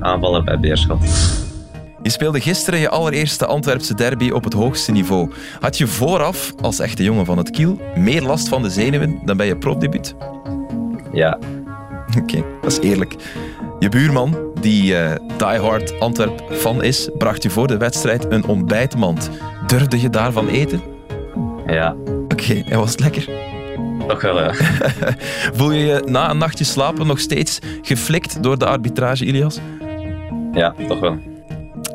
Aanvallen bij Beerschot. Je speelde gisteren je allereerste Antwerpse derby op het hoogste niveau. Had je vooraf, als echte jongen van het Kiel, meer last van de zenuwen dan bij je profdebuut? Ja. Oké, dat is eerlijk. Je buurman, die uh, diehard Antwerp fan is, bracht je voor de wedstrijd een ontbijtmand. Durfde je daarvan eten? Ja. Oké, en was het lekker? Toch wel, ja. Voel je je na een nachtje slapen nog steeds geflikt door de arbitrage, Ilias? Ja, toch wel.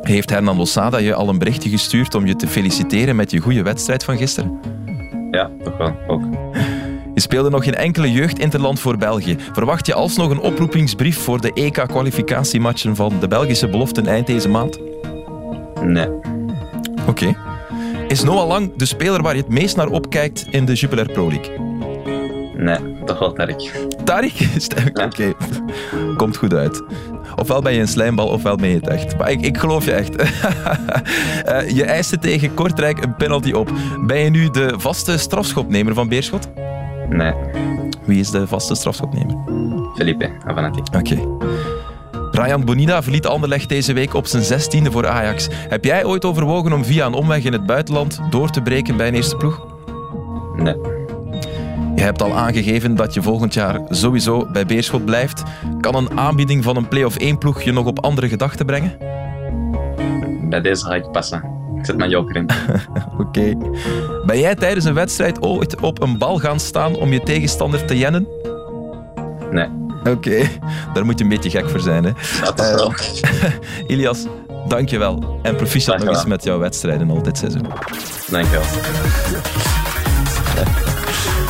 Heeft Hernan Losada je al een berichtje gestuurd om je te feliciteren met je goede wedstrijd van gisteren? Ja, toch wel, ook. Je speelde nog geen enkele jeugdinterland voor België. Verwacht je alsnog een oproepingsbrief voor de EK-kwalificatiematchen van de Belgische beloften eind deze maand? Nee. Oké. Is Noah Lang de speler waar je het meest naar opkijkt in de Jupiler Pro League? Nee, toch wel Tarik. Tarik? Oké, komt goed uit. Ofwel ben je een slijmbal, ofwel ben je het echt. Maar ik, ik geloof je echt. uh, je eiste tegen Kortrijk een penalty op. Ben je nu de vaste strafschopnemer van Beerschot? Nee. Wie is de vaste strafschopnemer? Felipe Avanati. Oké. Ryan Bonida verliet Anderlecht deze week op zijn zestiende voor Ajax. Heb jij ooit overwogen om via een omweg in het buitenland door te breken bij een eerste ploeg? Nee. Je hebt al aangegeven dat je volgend jaar sowieso bij Beerschot blijft. Kan een aanbieding van een play-off 1 ploeg je nog op andere gedachten brengen? Bij deze ga ik passen. Ik zet mijn joker in. Oké. Ben jij tijdens een wedstrijd ooit op een bal gaan staan om je tegenstander te jennen? Nee. Oké, daar moet je een beetje gek voor zijn. Hè? Ja, toch wel. Uh, Ilias, dankjewel. En proficiat nog eens met jouw wedstrijden al dit seizoen. Dankjewel. Ja,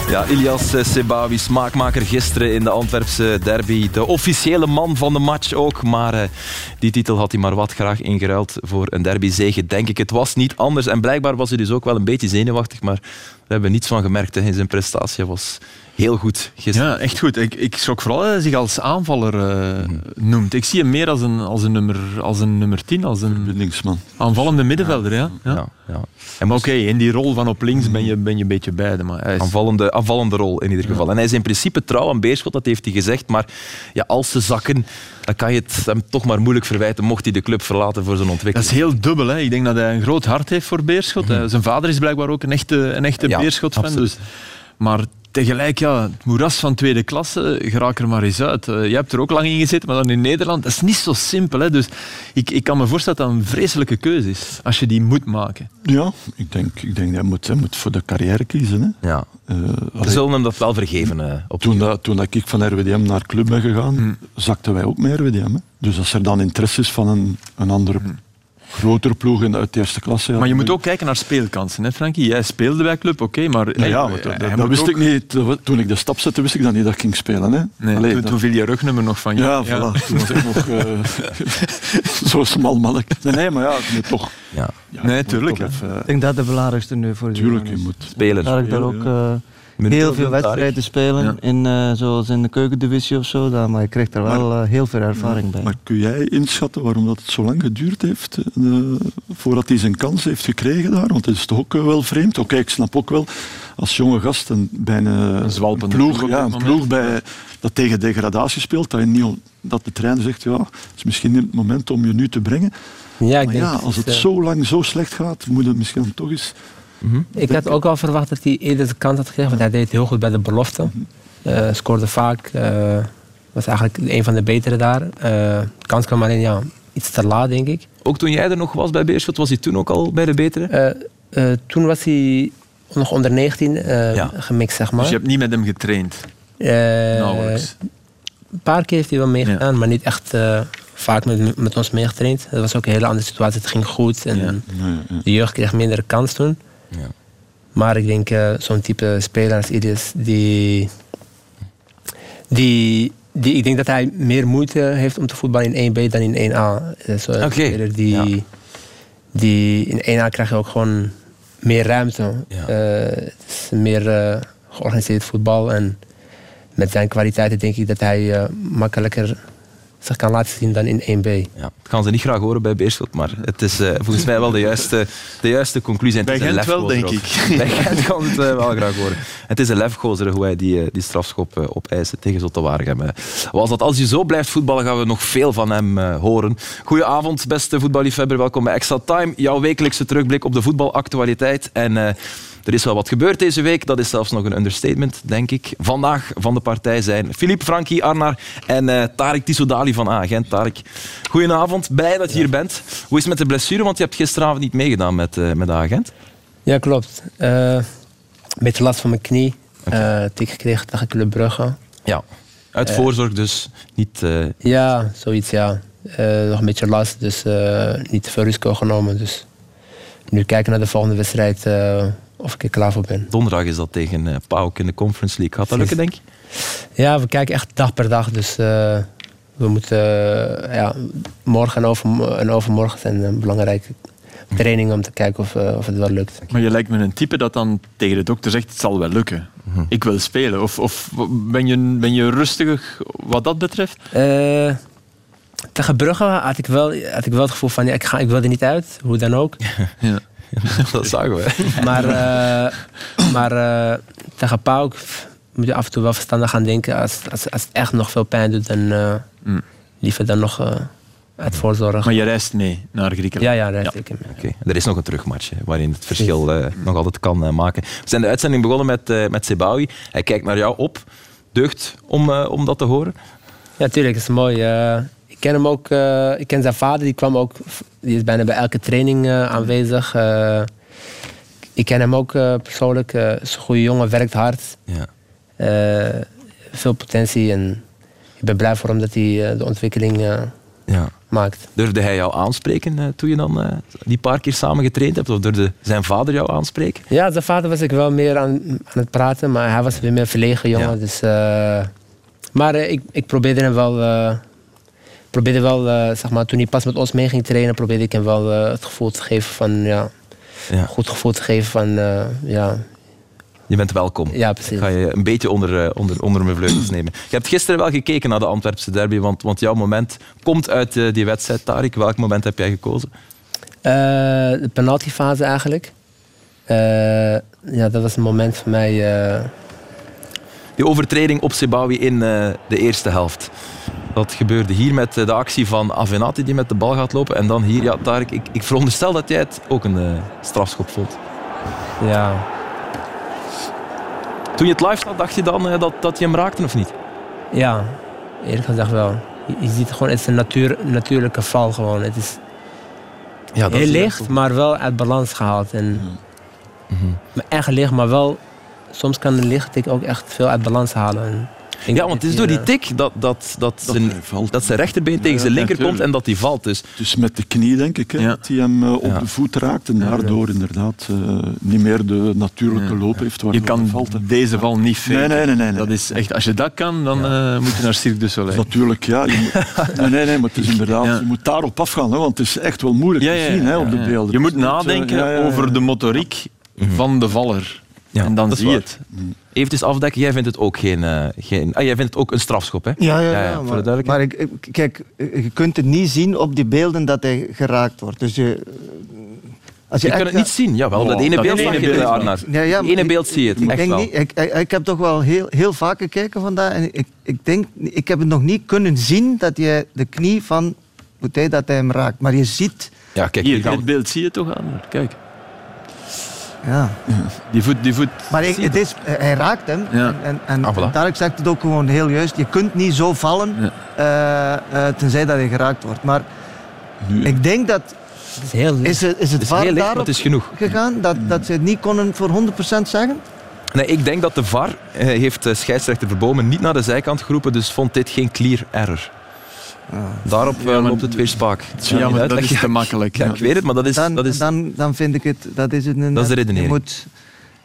Ilias eh, Sebawi, smaakmaker gisteren in de Antwerpse derby. De officiële man van de match ook. Maar uh, die titel had hij maar wat graag ingeruild voor een derbyzege, denk ik. Het was niet anders. En blijkbaar was hij dus ook wel een beetje zenuwachtig. Maar we hebben niets van gemerkt. Hè. Zijn prestatie was heel goed gisteren. Ja, echt goed. Ik, ik schrok vooral dat hij zich als aanvaller uh, noemt. Ik zie hem meer als een, als een, nummer, als een nummer 10, als een aanvallende middenvelder. Ja. Ja. ja, ja. En maar oké, okay, in die rol van op links ben je, ben je een beetje beide. Maar hij is... aanvallende, aanvallende rol in ieder geval. En hij is in principe trouw aan Beerschot, dat heeft hij gezegd. Maar ja, als ze zakken, dan kan je het hem toch maar moeilijk verwijten mocht hij de club verlaten voor zijn ontwikkeling. Dat is heel dubbel. Hè. Ik denk dat hij een groot hart heeft voor Beerschot. Mm -hmm. Zijn vader is blijkbaar ook een echte, een echte ja, Beerschot-fan. Dus, maar tegelijk, ja, het moeras van tweede klasse, geraak er maar eens uit. Uh, jij hebt er ook lang in gezeten, maar dan in Nederland, dat is niet zo simpel. Hè? Dus ik, ik kan me voorstellen dat dat een vreselijke keuze is, als je die moet maken. Ja, ik denk, ik denk dat hij moet, hij moet voor de carrière kiezen. Hè. Ja. Uh, We zullen hem dat wel vergeven. Uh, op toen, dat, toen dat ik van RWDM naar club ben gegaan, hmm. zakten wij ook met RWDM. Hè. Dus als er dan interesse is van een, een andere hmm grotere ploegen uit de eerste klasse. Ja. Maar je moet ook kijken naar speelkansen, hè Frankie? Jij speelde bij club, oké, okay, maar... Nee, ja, maar dat, dat, dat wist ook... ik niet. Toen ik de stap zette, wist ik dan niet dat ik ging spelen. Hè. Nee, Allee, toen, dat... toen viel je rugnummer nog van je. Ja, ja. Voilà, toen was ik nog uh, zo smal mannelijk. Nee, nee, maar ja, ik moet toch... Ja. ja nee, tuurlijk. Even, ik denk dat de belangrijkste nu voor je Tuurlijk, je moet... Spelen. Daar ik daar ook... Uh, heel veel wedstrijden spelen, ja. in, uh, zoals in de keukendivisie of zo, dan, maar je krijgt er wel maar, uh, heel veel ervaring bij. Maar kun jij inschatten waarom dat het zo lang geduurd heeft uh, voordat hij zijn kans heeft gekregen daar? Want het is toch ook wel vreemd. Oké, okay, ik snap ook wel, als jonge gast een, bij een, een, ploeg, ja, een ploeg bij, dat tegen degradatie speelt, dat, je niet, dat de trainer zegt, ja, het is misschien niet het moment om je nu te brengen. Ja, ik maar denk ja, als het zo lang zo slecht gaat, moet het misschien toch eens... Mm -hmm. Ik had ook al verwacht dat hij eerder de kans had gekregen, want hij deed heel goed bij de belofte. -hmm. uh, scoorde vaak, uh, was eigenlijk een van de betere daar. Uh, kans kwam alleen ja, iets te laat, denk ik. Ook toen jij er nog was bij Beerschot, was hij toen ook al bij de betere? toen was hij nog onder 19 ja. gemixt, zeg maar. Dus je hebt niet met hem getraind? Nauwelijks? Een paar keer heeft hij wel meegedaan, ja. maar niet echt vaak met, met ons meegetraind. Dat was ook een hele andere situatie. Het ging goed en ja. de jeugd kreeg minder kans toen. Ja. Maar ik denk uh, zo'n type speler als Ilias, die, die die, ik denk dat hij meer moeite heeft om te voetballen in 1B dan in 1A. Dus, uh, Oké. die, die, in 1A krijg je ook gewoon meer ruimte. Ja. Eh, het is meer eh, georganiseerd voetbal. En met zijn kwaliteiten denk ik dat hij makkelijker zich kan laten zien dan in 1B. Ja, dat gaan ze niet graag horen bij Beerschot, maar het is eh, volgens mij wel de juiste, de juiste conclusie. En het Bij is Gent wel, denk ook. ik. Bij Gent kan het eh, wel graag horen. Het is een lefgozer hoe hij die, eh, die strafschop eh, opeist tegen Zottewaregem. eh. Was dat als hij zo blijft voetballen, gaan we nog veel van hem eh, horen. Goedenavond, beste voetballiefhebber. Welkom bij Extra Time. Jouw wekelijkse terugblik op de voetbalactualiteit. En eh, er is wel wat gebeurd deze week. Dat is zelfs nog een understatement, denk ik. Vandaag van de partij zijn Philippe Frankie Arnar en eh Tarek Tissoudali van Agent. Tarek, goedenavond. Blij dat je hier bent. Hoe is het met de blessure? Want je hebt gisteravond niet meegedaan met, eh met de Agent. Ja, klopt. Eh, een beetje last van mijn knie. Eh tik gekregen tegen Club Brugge. Ja. Uit voorzorg dus niet... Ja, zoiets ja. Nog een beetje last, dus niet te veel risico genomen. Dus nu kijken naar de volgende wedstrijd of ik er klaar voor ben. donderdag is dat tegen eh PAOK in de Conference League. Gaat dat lukken, denk je? Ja, we kijken echt dag per dag. Dus eh, we moeten eh, ja, morgen en, over, en overmorgen zijn een belangrijke trainingen om te kijken of, of het wel lukt. Maar je lijkt me een type dat dan tegen de dokter zegt, het zal wel lukken. Ik wil spelen. Of, of ben, je, ben je rustig wat dat betreft? Eh, tegen Brugge had ik, wel, had ik wel het gevoel van ja, ik, ga, ik wil er niet uit, hoe dan ook. Ja. dat zagen we. Maar, eh, maar eh, tegen Pauk moet je af en toe wel verstandig gaan denken. Als, als, als het echt nog veel pijn doet, dan eh, Mm. liever dan nog eh, uit voorzorg. Maar je reist mee naar Griekenland. Ja, ja, daar ik hem. Oké, Er is nog een terugmatch hè, waarin het verschil eh, nog altijd kan maken. We zijn de uitzending begonnen met, eh met Sebawi. Hij kijkt naar jou op. Deugd om, om dat te horen? Ja, tuurlijk, is mooi. Ik ken hem ook, eh, ik ken zijn vader, die kwam ook, die is bijna bij elke training eh, aanwezig. Eh, ik ken hem ook persoonlijk. is een goede jongen, werkt hard. Ja. Veel potentie en ik ben blij voor hem dat hij de ontwikkeling Ja. maakt. Durfde hij jou aanspreken toen je dan die paar keer samen getraind hebt? Of durfde zijn vader jou aanspreken? Ja, zijn vader was ik wel meer aan, aan het praten, maar hij was weer meer verlegen jongen. Ja. Dus, maar ik, ik probeerde hem wel, probeerde wel eh, zeg maar, toen hij pas met ons mee ging trainen, probeerde ik hem wel eh, het gevoel te geven van, ja, goed gevoel te geven van, eh, ja, Je bent welkom. ja Ik ga je een beetje onder, onder, onder mijn vleugels nemen. Je hebt gisteren wel gekeken naar de Antwerpse derby, want, want jouw moment komt uit die wedstrijd, Tarik. Welk moment heb jij gekozen? De penaltyfase eigenlijk. Ja, dat was een moment voor mij. Die overtreding op Sebawi in de eerste helft. Dat gebeurde hier met de actie van Avenatti die met de bal gaat lopen. En dan hier, ja, Tarek, ik, ik veronderstel dat jij het ook een eh, strafschop vond. ja, Toen je het live zag, dacht je dan eh, dat, dat je hem raakte of niet? ja, eerlijk gezegd wel. Je, je ziet gewoon, het is een natuur, natuurlijke val gewoon. Het is Ja, heel licht, maar wel uit balans gehaald. En, maar Echt licht, maar wel... Soms kan een lichttik ook echt veel uit balans halen. En Ja, want het is door die tik dat, dat, dat, Dat zijn, dat zijn rechterbeen tegen zijn ja, linker komt en dat hij valt. Dus Dus met de knie, denk ik, hè, Ja. dat hij hem eh, op Ja. de voet raakt en daardoor inderdaad eh, niet meer de natuurlijke Ja. loop heeft. Je kan valt, deze val niet faken. Nee, nee, nee. nee, nee. Dat is echt, als je dat kan, dan eh, moet je naar Cirque du Soleil. Natuurlijk, ja. Je moet, nee, nee, nee, maar het is inderdaad, Ja. je moet daarop afgaan, hè, want het is echt wel moeilijk Ja, te zien hè, op de beelden. Je moet eh, nadenken ja, ja, ja. over de motoriek van de valler. Ja, en dan zie je het. eventjes afdekken, jij vindt het ook geen... eh, geen ah, jij vindt het ook een strafschop, hè? Ja, ja, Ja, ja, ja, voor de maar, duidelijkheid. maar ik, kijk, je kunt het niet zien op die beelden dat hij geraakt wordt. Dus je, als je Je kan echt- het niet zien. Jawel, Oh, dat ene dat beeld zag je. Arnar. Ja, ja, maar ene ik- beeld zie je het, Ik, echt denk wel. niet, ik, ik, ik heb toch wel heel, heel vaak gekeken vandaag en ik, ik denk, ik heb het nog niet kunnen zien dat je de knie van Boutet dat hij hem raakt. Maar je ziet, Ja, kijk, hier dit beeld zie je toch aan? Kijk, ja. die voet, die voet. Maar ik- het is, hij raakt hem. Ja. En, en, en Ah, voilà. Tarek zegt het ook gewoon heel juist. Je kunt niet zo vallen eh, eh, tenzij dat hij geraakt wordt. Maar Nu, ik denk dat, Het is heel licht. is het, is Het het is VAR heel licht, het is genoeg. gegaan dat, dat ze het niet konden voor 100% zeggen? Nee, ik denk dat de VAR eh, heeft scheidsrechter Verbomen niet naar de zijkant geroepen, dus vond dit geen clear error. Daarop eh, Ja, loopt het weer spaak. Ja, maar dat is te makkelijk. Ja, ik weet het, maar dat is... Dan, dat is dan, dan vind ik het, dat is het een... Dat is de redenering. Je moet,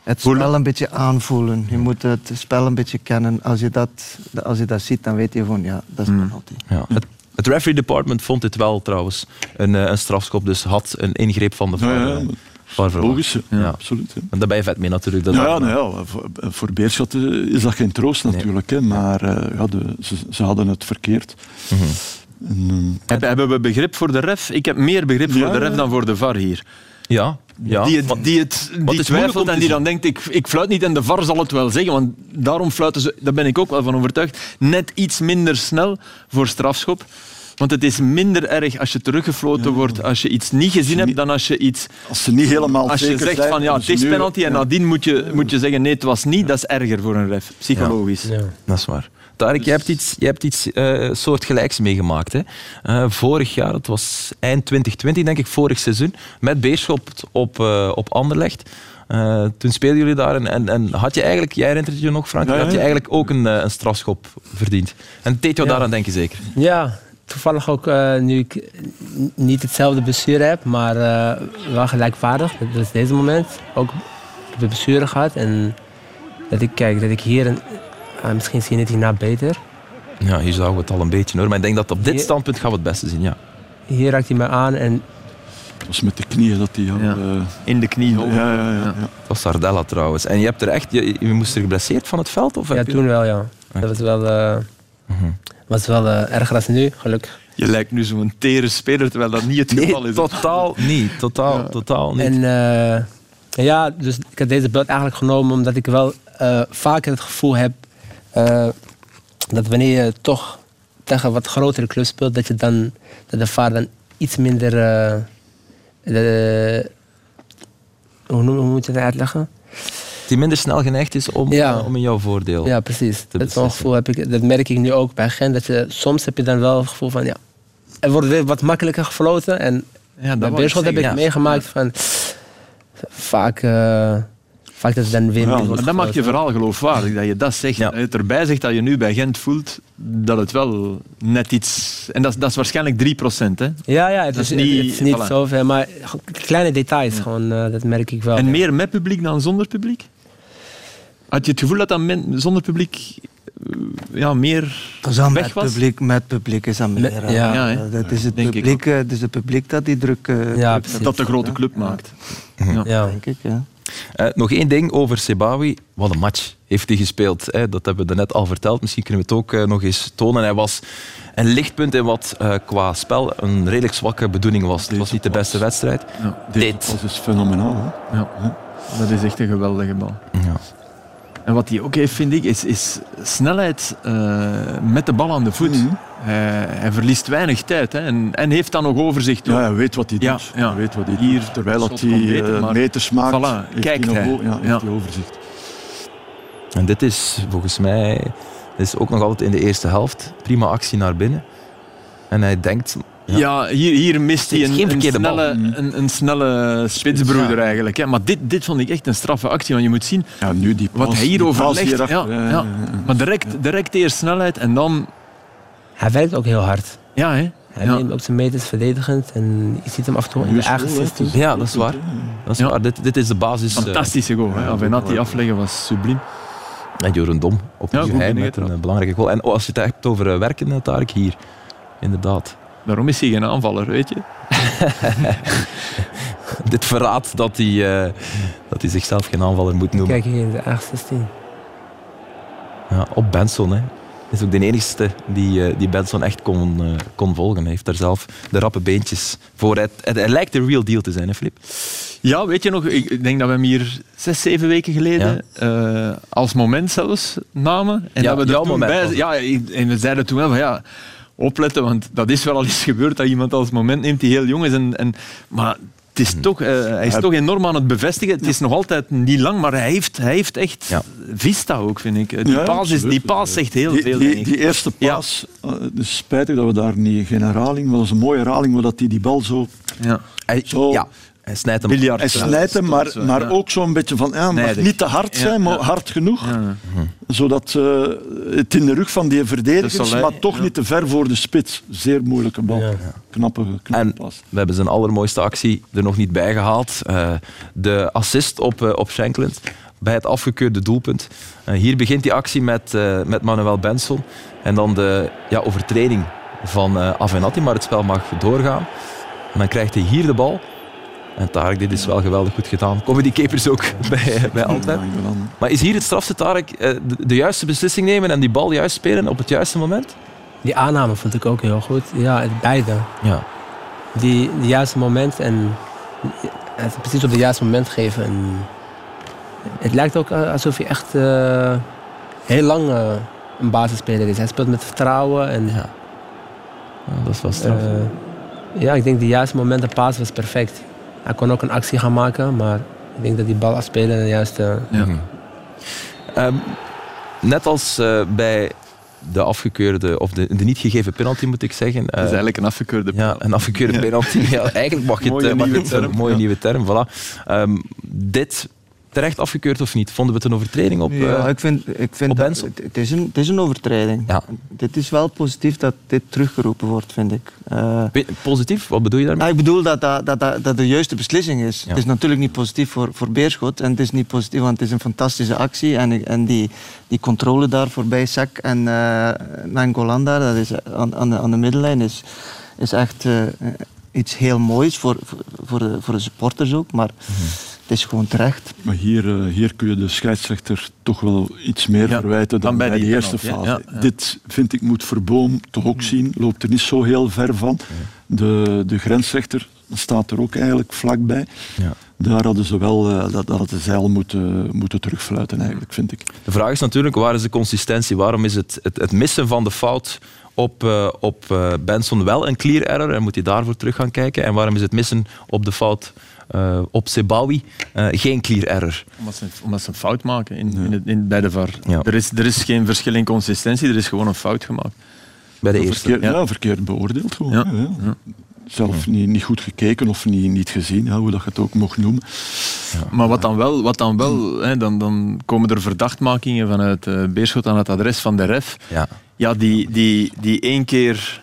het spel een beetje aanvoelen. Je moet het spel een beetje kennen. Als je dat, als je dat ziet, dan weet je van ja, dat is Hmm. penalty. Ja. Het, het referee department vond dit wel trouwens een, eh, een strafschop, dus had een ingreep van de VAR. Ja, ja. Logisch, ja. Ja. absoluut. hè. En daar ben je vet mee natuurlijk. Dat Ja, dat- nou ja, voor, voor Beerschot eh, is dat geen troost natuurlijk, hè, maar eh, ja, de, ze, ze hadden het verkeerd. Mhm. En, eh, Hebben, hebben we begrip voor de ref? Ik heb meer begrip voor Ja, de ref ja. dan voor de VAR hier. ja, ja. die, het, want- die, het, die twijfelt en die dan denkt, ik, ik fluit niet en de VAR zal het wel zeggen. Want daarom fluiten ze, daar ben ik ook wel van overtuigd, net iets minder snel voor strafschop. Want het is minder erg als je teruggefloten wordt, als je iets niet gezien hebt, dan als je iets... als ze niet helemaal Als je zeker zegt zijn, van ja, hebben het is penalty en nadien moet je, moet je zeggen nee, het was niet. Dat is erger voor een ref, psychologisch. Ja. Dat is waar. Tarek, je hebt iets, je hebt iets eh, soortgelijks meegemaakt. Hè? Eh, vorig jaar, het was eind 2020 denk ik, vorig seizoen, met Beerschot op, eh, op Anderlecht. Eh, toen speelden jullie daar en, en, en had je eigenlijk, jij herinnert je nog Frank, Ja, ja, had je eigenlijk ook een, eh, een strafschop verdiend. En het deed jou Ja. daaraan denken zeker? Ja, toevallig ook eh, nu ik niet hetzelfde bestuur heb, maar eh, wel gelijkwaardig. Dat is deze moment. Ook de bestuur gehad. En dat ik kijk, dat ik hier, een, ah, misschien zie je het hierna beter. Ja, hier zouden we het al een beetje hoor. Maar ik denk dat op dit standpunt gaan we het beste zien. Ja. Hier raakt hij mij aan en Het was met de knieën dat hij... Ja. In de knie. ja, ja, ja, ja. Het was Sardella trouwens. En je hebt er echt, je, je moest er geblesseerd van het veld? Of ja, je- toen wel ja. Dat was wel, Mhm. was wel eh, erger dan nu, gelukkig. Je lijkt nu zo'n tere speler, terwijl dat niet het geval Nee, is. totaal niet. Totaal, totaal niet. En eh, ja, dus ik heb deze beeld eigenlijk genomen omdat ik wel eh, vaker het gevoel heb eh, dat wanneer je toch tegen wat grotere clubs speelt, dat je dan dat de VAR dan iets minder. eh, de, hoe, noem, hoe moet je het uitleggen? Die minder snel geneigd is om, Ja. eh, om in jouw voordeel. Ja, precies. te Dat, gevoel heb ik, dat merk ik nu ook bij Gent. Dat je, soms heb je dan wel het gevoel van ja, er wordt weer wat makkelijker gefloten. En Ja, bij Beerschot heb ik zeggen. meegemaakt van vaak, eh, vaak dat het dan weer Ja, Maar dat maakt je verhaal geloofwaardig, dat je dat zegt. Ja. Het erbij zegt dat je nu bij Gent voelt dat het wel net iets... En dat, is- dat is waarschijnlijk 3 procent. Hè? Ja, ja, het Dat is, is niet- het is niet voilà. zoveel, maar kleine details, gewoon, eh, dat merk ik wel. En meer met publiek dan zonder publiek? Had je het gevoel dat dat men- zonder publiek eh, ja, meer Zo weg met was? publiek, met publiek is dat meer. Met- hè. ja. Eh, dat is het Denk ik publiek, eh, het is het publiek dat die druk, eh, Ja, druk precies. Dat de grote club maakt. ja. denk ik. Ja. Eh, nog één ding over Sebawi. Wat een match heeft hij gespeeld. Hè? Dat hebben we net al verteld. Misschien kunnen we het ook eh, nog eens tonen. Hij was een lichtpunt in wat eh, qua spel een redelijk zwakke bedoeling was. Het was niet de beste wedstrijd. Dit Dit. was dus fenomenaal. Hè? Ja. Dat is echt een geweldige bal. Ja. En wat hij ook heeft, vind ik, is, is snelheid eh, met de bal aan de voet. Mhm. hij, hij verliest weinig tijd hè, en, en heeft dan nog overzicht. Ja, hij weet wat hij Ja, doet. ja. Hij weet wat hij Hier, doet. Terwijl dat hij beter, eh, maar- meters maakt, Voilà, heeft kijkt hij, nog hij. o- ja, heeft Ja. hij overzicht. En dit is volgens mij is ook nog altijd in de eerste helft. Prima actie naar binnen. En hij denkt... Ja. Ja, hier, hier mist hij een, snelle, een, een snelle spitsbroeder Ja. eigenlijk. Hè. Maar dit, dit vond ik echt een straffe actie. Want je moet zien Ja, nu die wat hij hier die pas overlegt. hierachter, Ja. Maar direct, direct eerst snelheid en dan... Hij werkt ook heel hard. Ja, hè. Hij Ja. neemt ook zijn meters verdedigend en je ziet hem af en toe in de eigen het wel, hè. 16. Ja, dat is waar. Dat is Ja. waar. Dit, dit is de basis. eh, Fantastische goal. Hè. Avenatti ja. afleggen was subliem. En Joren Dom op Ja, hij met een eh, belangrijke goal. En oh, als je het hebt over eh, werken, eh, Tarek, hier. Inderdaad. Daarom is hij geen aanvaller, weet je. Dit verraadt dat hij, eh, dat hij zichzelf geen aanvaller moet noemen. Kijk hier de eigen 16. Ja, op Benson. Hè. Is ook de enigste die, eh, die Benson echt kon, eh, kon volgen. Hij heeft daar zelf de rappe beentjes voor. Hij, hij, hij lijkt de real deal te zijn, hè, Flip? Ja, weet je nog, ik denk dat we hem hier zes, zeven weken geleden eh, als moment zelfs namen. En Ja, dat we er jouw toen moment bij, het. ja, en we zeiden toen wel van ja, opletten, want dat is wel al eens gebeurd dat iemand als moment neemt die heel jong is. En, en, maar het is toch, eh, hij is toch enorm aan het bevestigen. Het is nog altijd niet lang, maar hij heeft, hij heeft echt Ja. vista ook, vind ik. Die, Ja, paas, is, die paas zegt heel Die, veel, die, die eerste paas, eh, is spijtig dat we daar niet geen herhaling, maar dat is een mooie herhaling, maar dat hij die bal zo... Ja. Hij, Zo. ja, hij snijdt hem. Biljart. Hij snijdt hem, maar, maar ja. ook zo'n beetje van, ja, mag niet te hard Ja, zijn, maar hard genoeg. Ja. Zodat eh, het in de rug van die verdedigers, De Soleil, maar toch ja. niet te ver voor de spits. Zeer moeilijke bal. Ja. Knappe, knappe En pas. we hebben zijn allermooiste actie er nog niet bij gehaald. Eh, de assist op, eh, op Shankland. bij het afgekeurde doelpunt. Uh, hier begint die actie met, uh, met Manuel Benson. En dan de ja, overtreding van uh, Avenatti, maar het spel mag doorgaan. En dan krijgt hij hier de bal. En Tarek, dit is wel geweldig goed gedaan. Komen die keepers ook bij, bij Antwerpen? Maar is hier het strafste, Tarek, de, de juiste beslissing nemen en die bal juist spelen op het juiste moment? Die aanname vond ik ook heel goed. Ja, beide. Ja. Die, die juiste moment en het precies op het juiste moment geven. En het lijkt ook alsof hij echt uh, heel lang uh, een basisspeler is. Hij speelt met vertrouwen. En, ja. ja dat is wel straf. Uh, ja, ik denk de juiste moment, de paas was perfect. Hij kon ook een actie gaan maken, maar ik denk dat die bal afspelen de juiste... Ja. Um, net als bij de afgekeurde, of de, de niet gegeven penalty moet ik zeggen. Dat is eigenlijk een afgekeurde penalty. Ja, een afgekeurde penalty. Ja, eigenlijk mag je het, mooie, het, een mooie nieuwe term. Voilà. Um, dit terecht afgekeurd of niet? Vonden we het een overtreding op Ja, uh, ik vind, ik vind dat, het, is een, het is een overtreding. Ja. Dit is wel positief dat dit teruggeroepen wordt, vind ik. Uh, positief? Wat bedoel je daarmee? ik bedoel dat dat, dat, dat dat de juiste beslissing is. Het is natuurlijk niet positief voor, voor Beerschot en het is niet positief, want het is een fantastische actie en, en die, die controle daar voorbij Sak en uh, dat is aan, aan, de, aan de middenlijn, is, is echt uh, iets heel moois voor, voor, voor, de, voor de supporters ook, maar... Mm -hmm het is gewoon terecht. Maar hier, uh, hier kun je de scheidsrechter toch wel iets meer ja, verwijten dan, dan bij, de eerste fase. Ja, ja. Dit vind ik moet Verboom toch ook zien, loopt er niet zo heel ver van. De, de grensrechter staat er ook eigenlijk vlakbij. Daar hadden ze wel uh, dat, dat hadden zij al moeten, moeten terugfluiten, eigenlijk, vind ik. De vraag is natuurlijk, waar is de consistentie? Waarom is het, het, het missen van de fout op, uh, op Benson wel een clear error en moet hij daarvoor terug gaan kijken? En waarom is het missen op de fout uh, op Sebawi uh, geen clear error. Omdat ze, omdat ze een fout maken in, in, het, in bij de VAR. Ja. Er, is, er is geen verschil in consistentie, er is gewoon een fout gemaakt. Bij de eerste. Verkeerd, ja. ja. verkeerd beoordeeld gewoon. Ja. Zelf niet, niet goed gekeken of niet, niet gezien, hoe dat je het ook mocht noemen. Maar wat dan wel, wat dan, wel hè, dan, dan komen er verdachtmakingen vanuit uh, Beerschot aan het adres van de ref. Ja, ja die, die, die één keer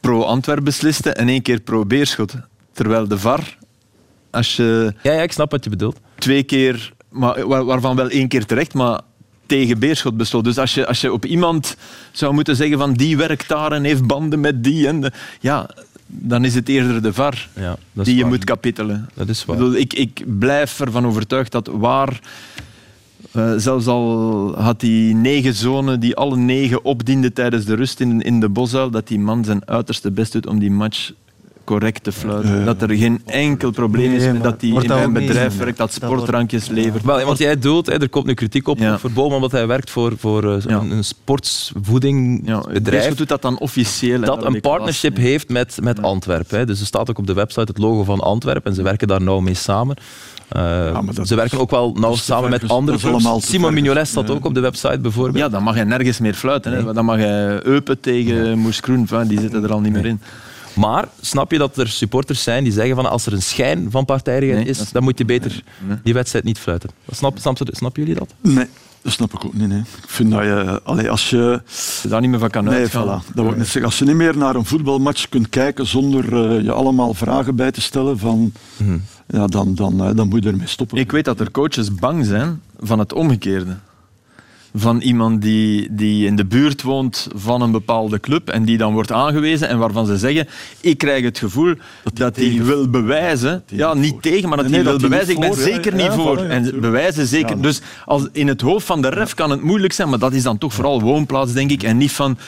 pro-Antwerp besliste en één keer pro-Beerschot. Terwijl de VAR als je ja, ja, ik snap wat je bedoelt. Twee keer, maar, waarvan wel één keer terecht, maar tegen Beerschot besloot. Dus als je, als je op iemand zou moeten zeggen van die werkt daar en heeft banden met die, en ja, dan is het eerder de VAR ja, die je moet kapitelen. Dat is waar. Ik, ik blijf ervan overtuigd dat waar... Uh, zelfs al had hij negen zonen die alle negen opdienden tijdens de rust in, in de bosuil, dat die man zijn uiterste best doet om die match correct te fluiten. dat er geen enkel probleem is met dat hij in mijn bedrijf werkt, dat sportrankjes levert. Wel, want jij doelt, er komt nu kritiek op ja. voor Boom, omdat hij werkt voor, voor uh, een, een sportsvoedingbedrijf. Ja, doet dat dan officieel. Dat een partnership heeft met, met Antwerpen. Dus er staat ook op de website het logo van Antwerpen en ze werken daar nauw mee samen. Uh, ja, ze werken ook wel nauw samen met andere clubs. Simon Mignolet staat ook op de website bijvoorbeeld. Ja, dan mag hij nergens meer fluiten. Hè. Dan mag hij Eupen tegen Moes Kroen, die zitten er al niet meer in. Maar snap je dat er supporters zijn die zeggen van als er een schijn van partijdigheid is, dan moet je beter die wedstrijd niet fluiten. Snap, snap, snappen jullie dat? Nee. Dat snap ik ook niet. Nee. Ik vind dat je, allee, als je, je daar niet meer van kan nee, uitgaan. Voilà, dat wil ik net zeggen. Als je niet meer naar een voetbalmatch kunt kijken zonder uh, je allemaal vragen bij te stellen, van, mm. ja, dan, dan, uh, dan moet je ermee stoppen. Ik weet dat er coaches bang zijn van het omgekeerde van iemand die, die in de buurt woont van een bepaalde club en die dan wordt aangewezen en waarvan ze zeggen, ik krijg het gevoel dat hij wil bewijzen, ja, niet tegen, maar dat hij wil bewijzen, ik ben zeker niet voor. en bewijzen zeker. Dus als, in het hoofd van de ref kan het moeilijk zijn, maar dat is dan toch vooral woonplaats, denk ik, en niet van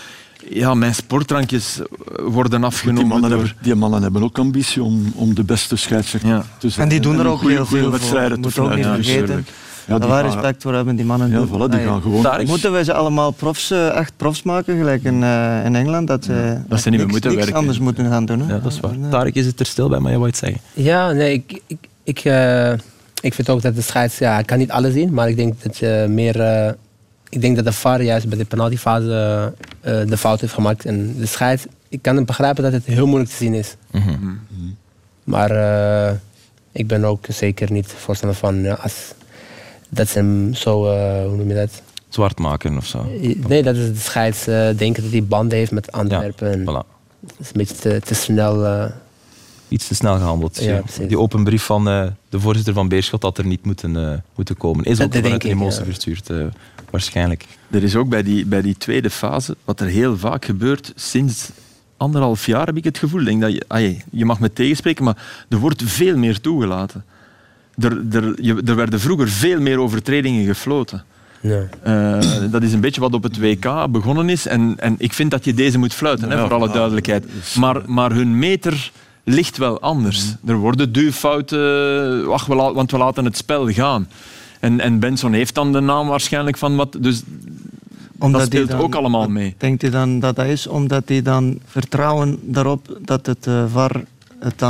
ja, mijn sportdrankjes worden afgenomen. Die mannen, hebben, die mannen hebben ook ambitie om, om de beste scheidsrechter te zijn. En die doen er ook heel veel wedstrijden voor. Moet ook niet vergeten. Ja, daar waar respect voor hebben, die mannen. Ja, voilà, die gaan gewoon... Daar moeten we ze allemaal profs, eh, echt profs maken, gelijk in, uh, in Engeland. Dat, uh, dat ze niet meer moeten werken. anders moeten gaan doen. Hè. Ja, dat is waar. Tarek is het er stil bij, maar je wou iets zeggen. Ja, nee, ik, ik, ik, ik vind ook dat de scheids... Ja, ik kan niet alles zien, maar ik denk dat je meer... ik denk dat de VAR juist bij de penaltyfase de fout heeft gemaakt. En de scheids... Ik kan begrijpen dat het heel moeilijk te zien is. Mm -hmm. Maar ik ben ook zeker niet voorstander van... als, dat ze hem zo, uh, hoe noem je dat? Zwart maken of zo? Nee, dat is de scheids uh, denken dat hij banden heeft met Antwerpen. Ja, voilà. Dat is een beetje te, te snel. Uh, iets te snel gehandeld. Ja, die open brief van uh, de voorzitter van Beerschot had er niet moeten, uh, moeten komen. Is ook vanuit de emotie ja. verstuurd, uh, waarschijnlijk. Er is ook bij die, bij die tweede fase, wat er heel vaak gebeurt sinds anderhalf jaar heb ik het gevoel. Denk dat je, ay, je mag me tegenspreken, maar er wordt veel meer toegelaten. Er, er, je, er werden vroeger veel meer overtredingen gefloten. Ja. Uh, dat is een beetje wat op het WK begonnen is. En, en ik vind dat je deze moet fluiten, ja, hè, voor alle duidelijkheid. Maar, maar hun meter ligt wel anders. Mm. Er worden duwfouten, ach, we want we laten het spel gaan. En, en Benson heeft dan de naam waarschijnlijk van wat. Dus omdat dat speelt ook allemaal mee. Denkt u dan dat dat is omdat hij dan vertrouwen daarop dat het uh, VAR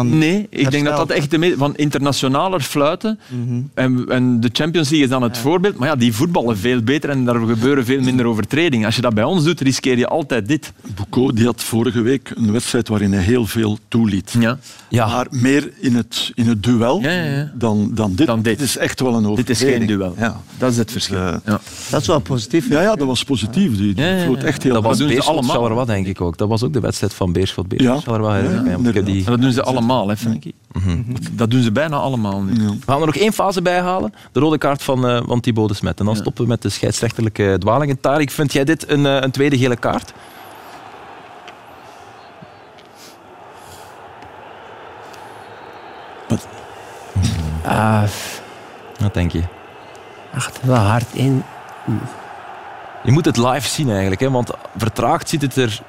Nee, ik denk dat dat echt de van internationaler fluiten. Mhm. en, en, de Champions League is dan het voorbeeld. Maar ja, die voetballen veel beter en daar gebeuren veel minder overtredingen. Als je dat bij ons doet, riskeer je altijd dit. Boucault die had vorige week een wedstrijd waarin hij heel veel toeliet. Ja. Ja. Maar meer in het, in het duel ja, Dan, dan dit. Dan dit. is echt wel een Dit is geen duel. Ja. Dat is het verschil. Uh, ja. Dat is wel positief. Ja, ja dat was positief. Die, die echt heel dat was Beerschot allemaal. denk ik ook. Dat was ook de wedstrijd van Beerschot. Beerschot ja. Ja, die... Dat doen ze allemaal, hè, Frankie. Mhm. Dat doen ze bijna allemaal nu. We gaan er nog één fase bij halen. De rode kaart van, uh, van Thibaut de Smet. En dan stoppen we met de scheidsrechterlijke dwalingen. Tarik, vind jij dit een, uh, een tweede gele kaart? Wat? Uh, Wat denk je? Ach, wel hard in. Je moet het live zien eigenlijk, hè? want vertraagd ziet het er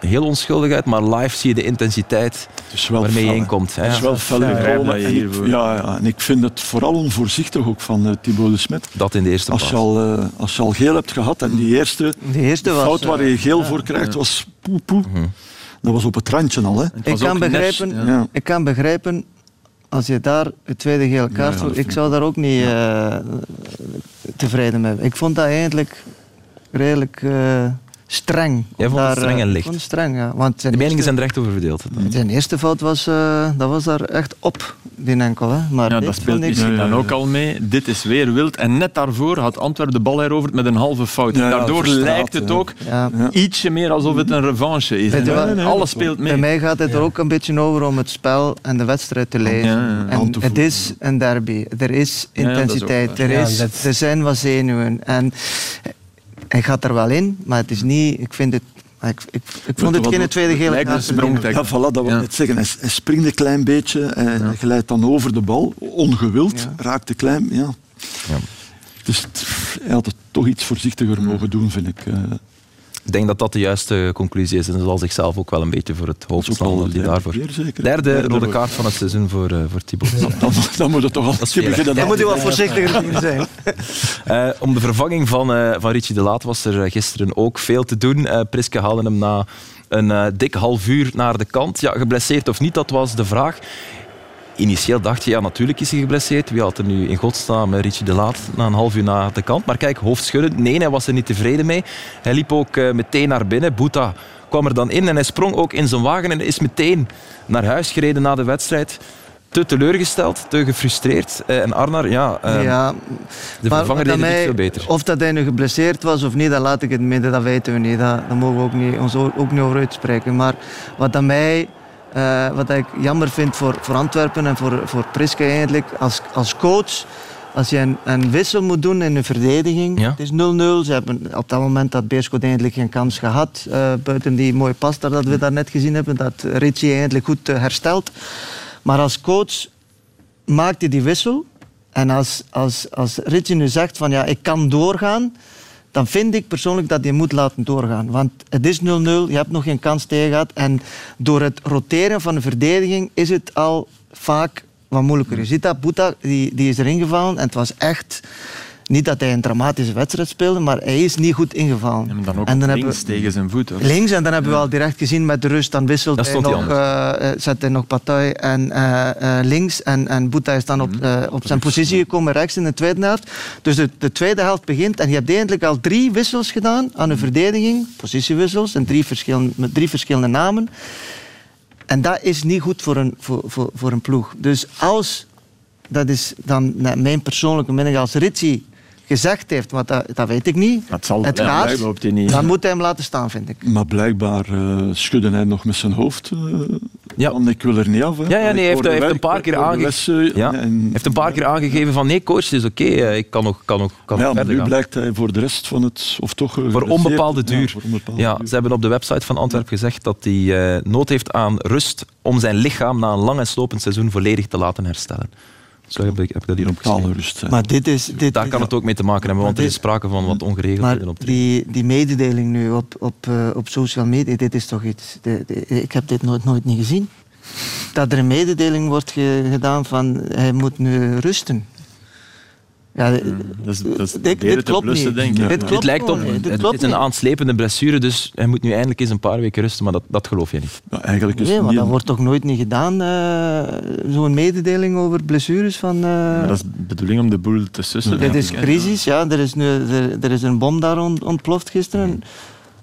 heel onschuldig uit, maar live zie je de intensiteit waarmee je inkomt. Het is wel fel Ja, ja, en ik vind het vooral onvoorzichtig ook van uh, Thibaut de Smet. Dat in de eerste als je, al, uh, als je al geel hebt gehad en die eerste, die eerste was, fout waar je geel voor krijgt was poe poe. Mhm. Dat was op het randje al. Hè. Ik, kan begrijpen, ik kan begrijpen als je daar het tweede gele kaart ja, ik zou daar ook niet uh, tevreden mee Ik vond dat eigenlijk redelijk streng. Jij vond het streng en eh, licht? streng, ja. Want de meningen zijn er echt over verdeeld. Zijn eerste fout was, uh, dat was daar echt op, die enkel. Hè. Maar ja, dat speelt misschien dan ook al mee. Dit is weer wild. En net daarvoor had Antwerpen de bal heroverd met een halve fout. Daardoor lijkt het ook ietsje meer alsof het een revanche is. Alles speelt mee. Bij mij gaat het er ook een beetje over om het spel en de wedstrijd te lezen. En het is een derby. Er is intensiteit. er, is, er zijn wat zenuwen. En hij gaat er wel in, maar het is niet... Ik vind het ik, ik, ik vond het geen tweede gele kaart. Ja, voilà, dat wil net zeggen. Hij, hij, springt een klein beetje, hij, ja. glijdt dan over de bal, ongewild, ja. raakt de klein. Ja. ja. Dus hij had het toch iets voorzichtiger mogen doen, vind ik. Ik denk dat dat de juiste conclusie is. En zal zichzelf ook wel een beetje voor het hoofd staan. Dat hij daarvoor... Derde, derde rode kaart van het seizoen voor, uh, voor Thibaut. Dan, dan, moet het toch al beginnen. Dan moet hij wel voorzichtiger zijn. uh, om de vervanging van, uh, van Richie de Laat was er gisteren ook veel te doen. Priske haalde hem na een dik half uur naar de kant. Ja, geblesseerd of niet, dat was de vraag. Initieel dacht je, ja, natuurlijk is hij geblesseerd. Wie had er nu in godsnaam Richie de Laat na een half uur naar de kant? Maar kijk, hoofdschuddend. Nee, hij was er niet tevreden mee. Hij liep ook uh, meteen naar binnen. Boeta kwam er dan in en hij sprong ook in zijn wagen en is meteen naar huis gereden na de wedstrijd te teleurgesteld, te gefrustreerd. Uh, en Arnar, ja, uh, ja de vervanger deed het niet veel beter. Of dat hij nu geblesseerd was of niet, dat laat ik het midden, dat weten we niet. Dat, daar mogen we ook niet, ons ook niet over uitspreken. Maar wat aan mij uh, wat ik jammer vind voor, voor Antwerpen en voor, voor Priske eigenlijk, als, als coach, als je een, een, wissel moet doen in een verdediging, het is 0-0. Ze hebben op dat moment dat Beerschot eigenlijk geen kans gehad. Uh, buiten die mooie pas dat we daar net gezien hebben, dat Ritchie eigenlijk goed uh, herstelt. Maar als coach maakt hij die wissel. En als, als, als Ritchie nu zegt van ja, ik kan doorgaan, dan vind ik persoonlijk dat je moet laten doorgaan. Want het is 0-0, je hebt nog geen kans tegen gehad. En door het roteren van de verdediging is het al vaak wat moeilijker. Je ziet dat, Boeta die, die is erin gevallen en het was echt niet dat hij een dramatische wedstrijd speelde, maar hij is niet goed ingevallen. En dan ook en dan links we, tegen zijn voet. Links, en dan hebben we al direct gezien met de rust, dan wisselt hij nog, uh, zet hij nog Partij en uh, uh, links en, en Boeta is dan op, mhm. op zijn positie gekomen rechts in de tweede helft. Dus de, de, tweede helft begint en je hebt eigenlijk al drie wissels gedaan aan de verdediging, positiewissels en drie verschillende, met drie verschillende namen. En dat is niet goed voor een, voor, voor, voor een ploeg. Dus als, dat is dan mijn persoonlijke mening, als Ritchie gezegd heeft, want dat, dat weet ik niet. Het zal het ja, niet. Dan moet hij hem laten staan, vind ik. Maar blijkbaar uh, schudde hij nog met zijn hoofd uh, Ja. Want ik wil er niet af. Hè. Ja, ja, nee, heeft, heeft een paar keer aangegeven. Ja, heeft een paar keer aangegeven van nee, coach, het is oké, okay, ik kan nog, kan nog, kan ja, verder nu blijkt hij voor de rest van het, of toch voor onbepaalde duur. Ja, onbepaalde ja, duur. ze hebben op de website van Antwerpen gezegd dat hij uh, nood heeft aan rust om zijn lichaam na een lang en slopend seizoen volledig te laten herstellen. Zo heb ik, heb ik dat hier opgeschreven. rust. Maar dit is, dit, Daar kan het ook mee te maken hebben, want er is sprake van wat ongeregeldheden op die, die mededeling nu op, op, uh, op social media, dit is toch iets... De, de, ik heb dit nooit, nooit niet gezien. Dat er een mededeling wordt ge, gedaan van hij moet nu rusten. Ja, dat is, dat is dit, dit klopt niet. Denk ik. Dit, klopt lijkt op dit het, is een aanslepende blessure, dus hij moet nu eindelijk eens een paar weken rusten, maar dat, dat geloof je niet. Ja, eigenlijk is nee, maar dat wordt toch nooit niet gedaan, uh, zo'n mededeling over blessures van... Uh... dat is de bedoeling om de boel te sussen. Dit is crisis, ja. Er is, nu, er, er is een bom daar ontploft gisteren. Hmm.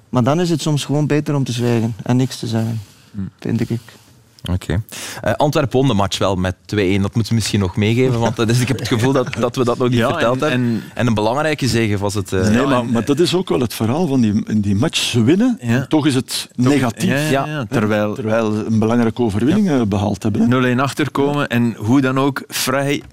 Maar dan is het soms gewoon beter om te zwijgen en niks te zeggen, hmm. vind ik. Oké. Okay. Uh, Antwerpen won de match wel met 2-1. Dat moeten we misschien nog meegeven, want dus ik heb het gevoel dat, dat we dat nog niet ja, verteld en, hebben. En, en, een belangrijke zege was het. Uh, nee, maar, maar, dat is ook wel het verhaal van die, die match. Ze winnen, ja. toch is het negatief. Ja, terwijl, terwijl een belangrijke overwinning behaald hebben. 0-1 achterkomen en hoe dan ook vrij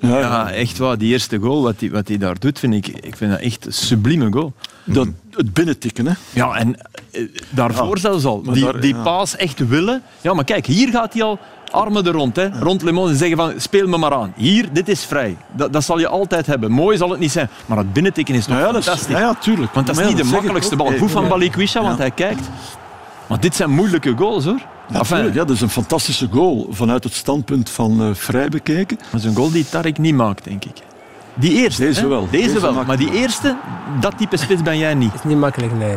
ja, ja, echt waar. Die eerste goal, wat hij wat daar doet, vind ik, ik vind dat echt een sublieme goal. Dat, het binnentikken, hè? Ja, en eh, daarvoor zelfs al. Die, die paas echt willen. Ja, maar kijk, hier gaat hij al armen er rond, hè, rond Lemon en zeggen van speel me maar aan. Hier, dit is vrij. Dat, dat zal je altijd hebben. Mooi zal het niet zijn, maar het binnentikken is nog ja, fantastisch. ja, tuurlijk. Want dat is niet de makkelijkste bal. Goed van Balikwisha, want hij kijkt. Maar dit zijn moeilijke goals, hoor. Natuurlijk, ja, dat is een fantastische goal vanuit het standpunt van uh, Vrij bekeken. Dat is een goal die Tarek niet maakt, denk ik. Die eerste. Deze wel. Deze, wel. Maar die eerste, dat type spits ben jij niet. is niet makkelijk, nee.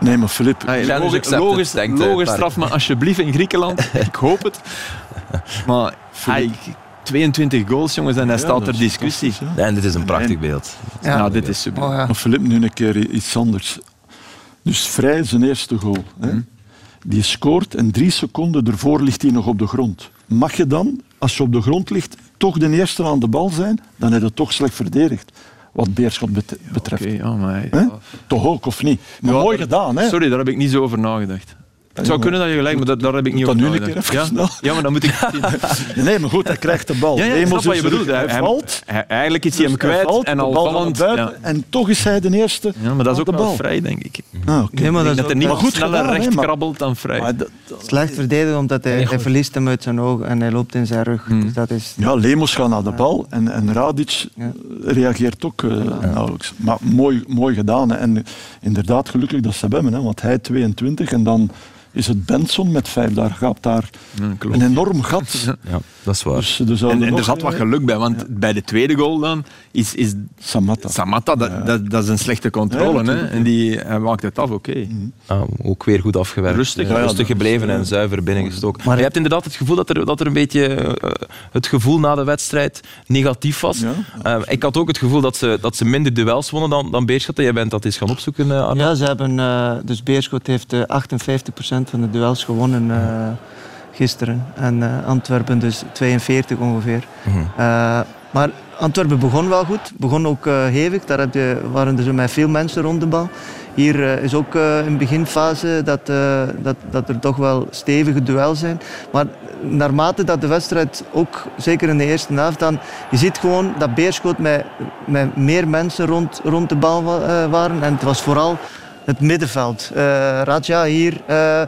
Nee, maar Filip... Ah, logisch, logisch, denkt, logisch straf me alsjeblieft in Griekenland. ik hoop het. Maar hij, 22 goals, jongens, en hij staat ter discussie. Ja, en dit is een prachtig beeld. Ja, ja dit is super. Oh, ja. Maar Filip, nu een keer iets anders. Dus vrij zijn eerste goal. Hè? Hm. Die scoort en drie seconden ervoor ligt hij nog op de grond. Mag je dan, als je op de grond ligt, toch de eerste aan de bal zijn? Dan heb je toch slecht verdedigd wat Beerschot betreft. Ja, maar, Toch ook, of niet? Maar mooi gedaan, hè? Sorry, daar heb ik niet zo over nagedacht. Het zou kunnen dat je gelijk, maar dat, daar heb ik niet over nu een keer even ja? snel. Ja, maar dan moet ik Nee, maar goed, hij krijgt de bal. Ja, ja, snap wat je bedoelt. Hij, hij valt. Hij, eigenlijk is hij hem kwijt valt, en al vallend. Ja. En toch is hij de eerste Ja, maar dat is ook wel vrij, denk ik. Ah, okay. nee, maar dat, dat er niet goed sneller recht krabbelt dan vrij. Maar dat, Slecht verdedigen, omdat hij, hij verliest hem uit zijn ogen en hij loopt in zijn rug. Hmm. Dus dat is... Ja, Lemos gaat naar de bal en, en Radic reageert ook uh, nauwelijks. Maar mooi, mooi gedaan. En inderdaad, gelukkig dat ze hebben, hè, want hij 22 en dan is het Benson met vijf. Daar gaat daar een enorm gat. Ja, dat is waar. Dus, dus en, en er zat wat geluk bij, want bij de tweede goal dan is, is Samatta. Samatta, dat, dat, dat, is een slechte controle. hè? En die, hij maakt het af, oké. Okay. Mhm. Ah, ook weer goed afgewerkt. Rustig, rustig gebleven en zuiver binnengestoken. Maar je hebt inderdaad het gevoel dat er, dat er een beetje uh, het gevoel na de wedstrijd negatief was. Uh, ik had ook het gevoel dat ze, dat ze minder duels wonnen dan, dan Beerschot. Jij bent dat eens gaan opzoeken, uh, Arne. Ja, ze hebben, dus Beerschot heeft 58% van de duels gewonnen uh, gisteren. En uh, Antwerpen dus 42 ongeveer. Mm -hmm. uh, maar Antwerpen begon wel goed, begon ook hevig. Daar heb je, waren er zo met veel mensen rond de bal. Hier is ook een beginfase dat, dat, dat er toch wel stevige duels zijn. Maar naarmate dat de wedstrijd ook, zeker in de eerste helft, dan je ziet gewoon dat Beerschot met, met meer mensen rond, rond de bal waren. En het was vooral het middenveld. Uh, Raja hier, uh,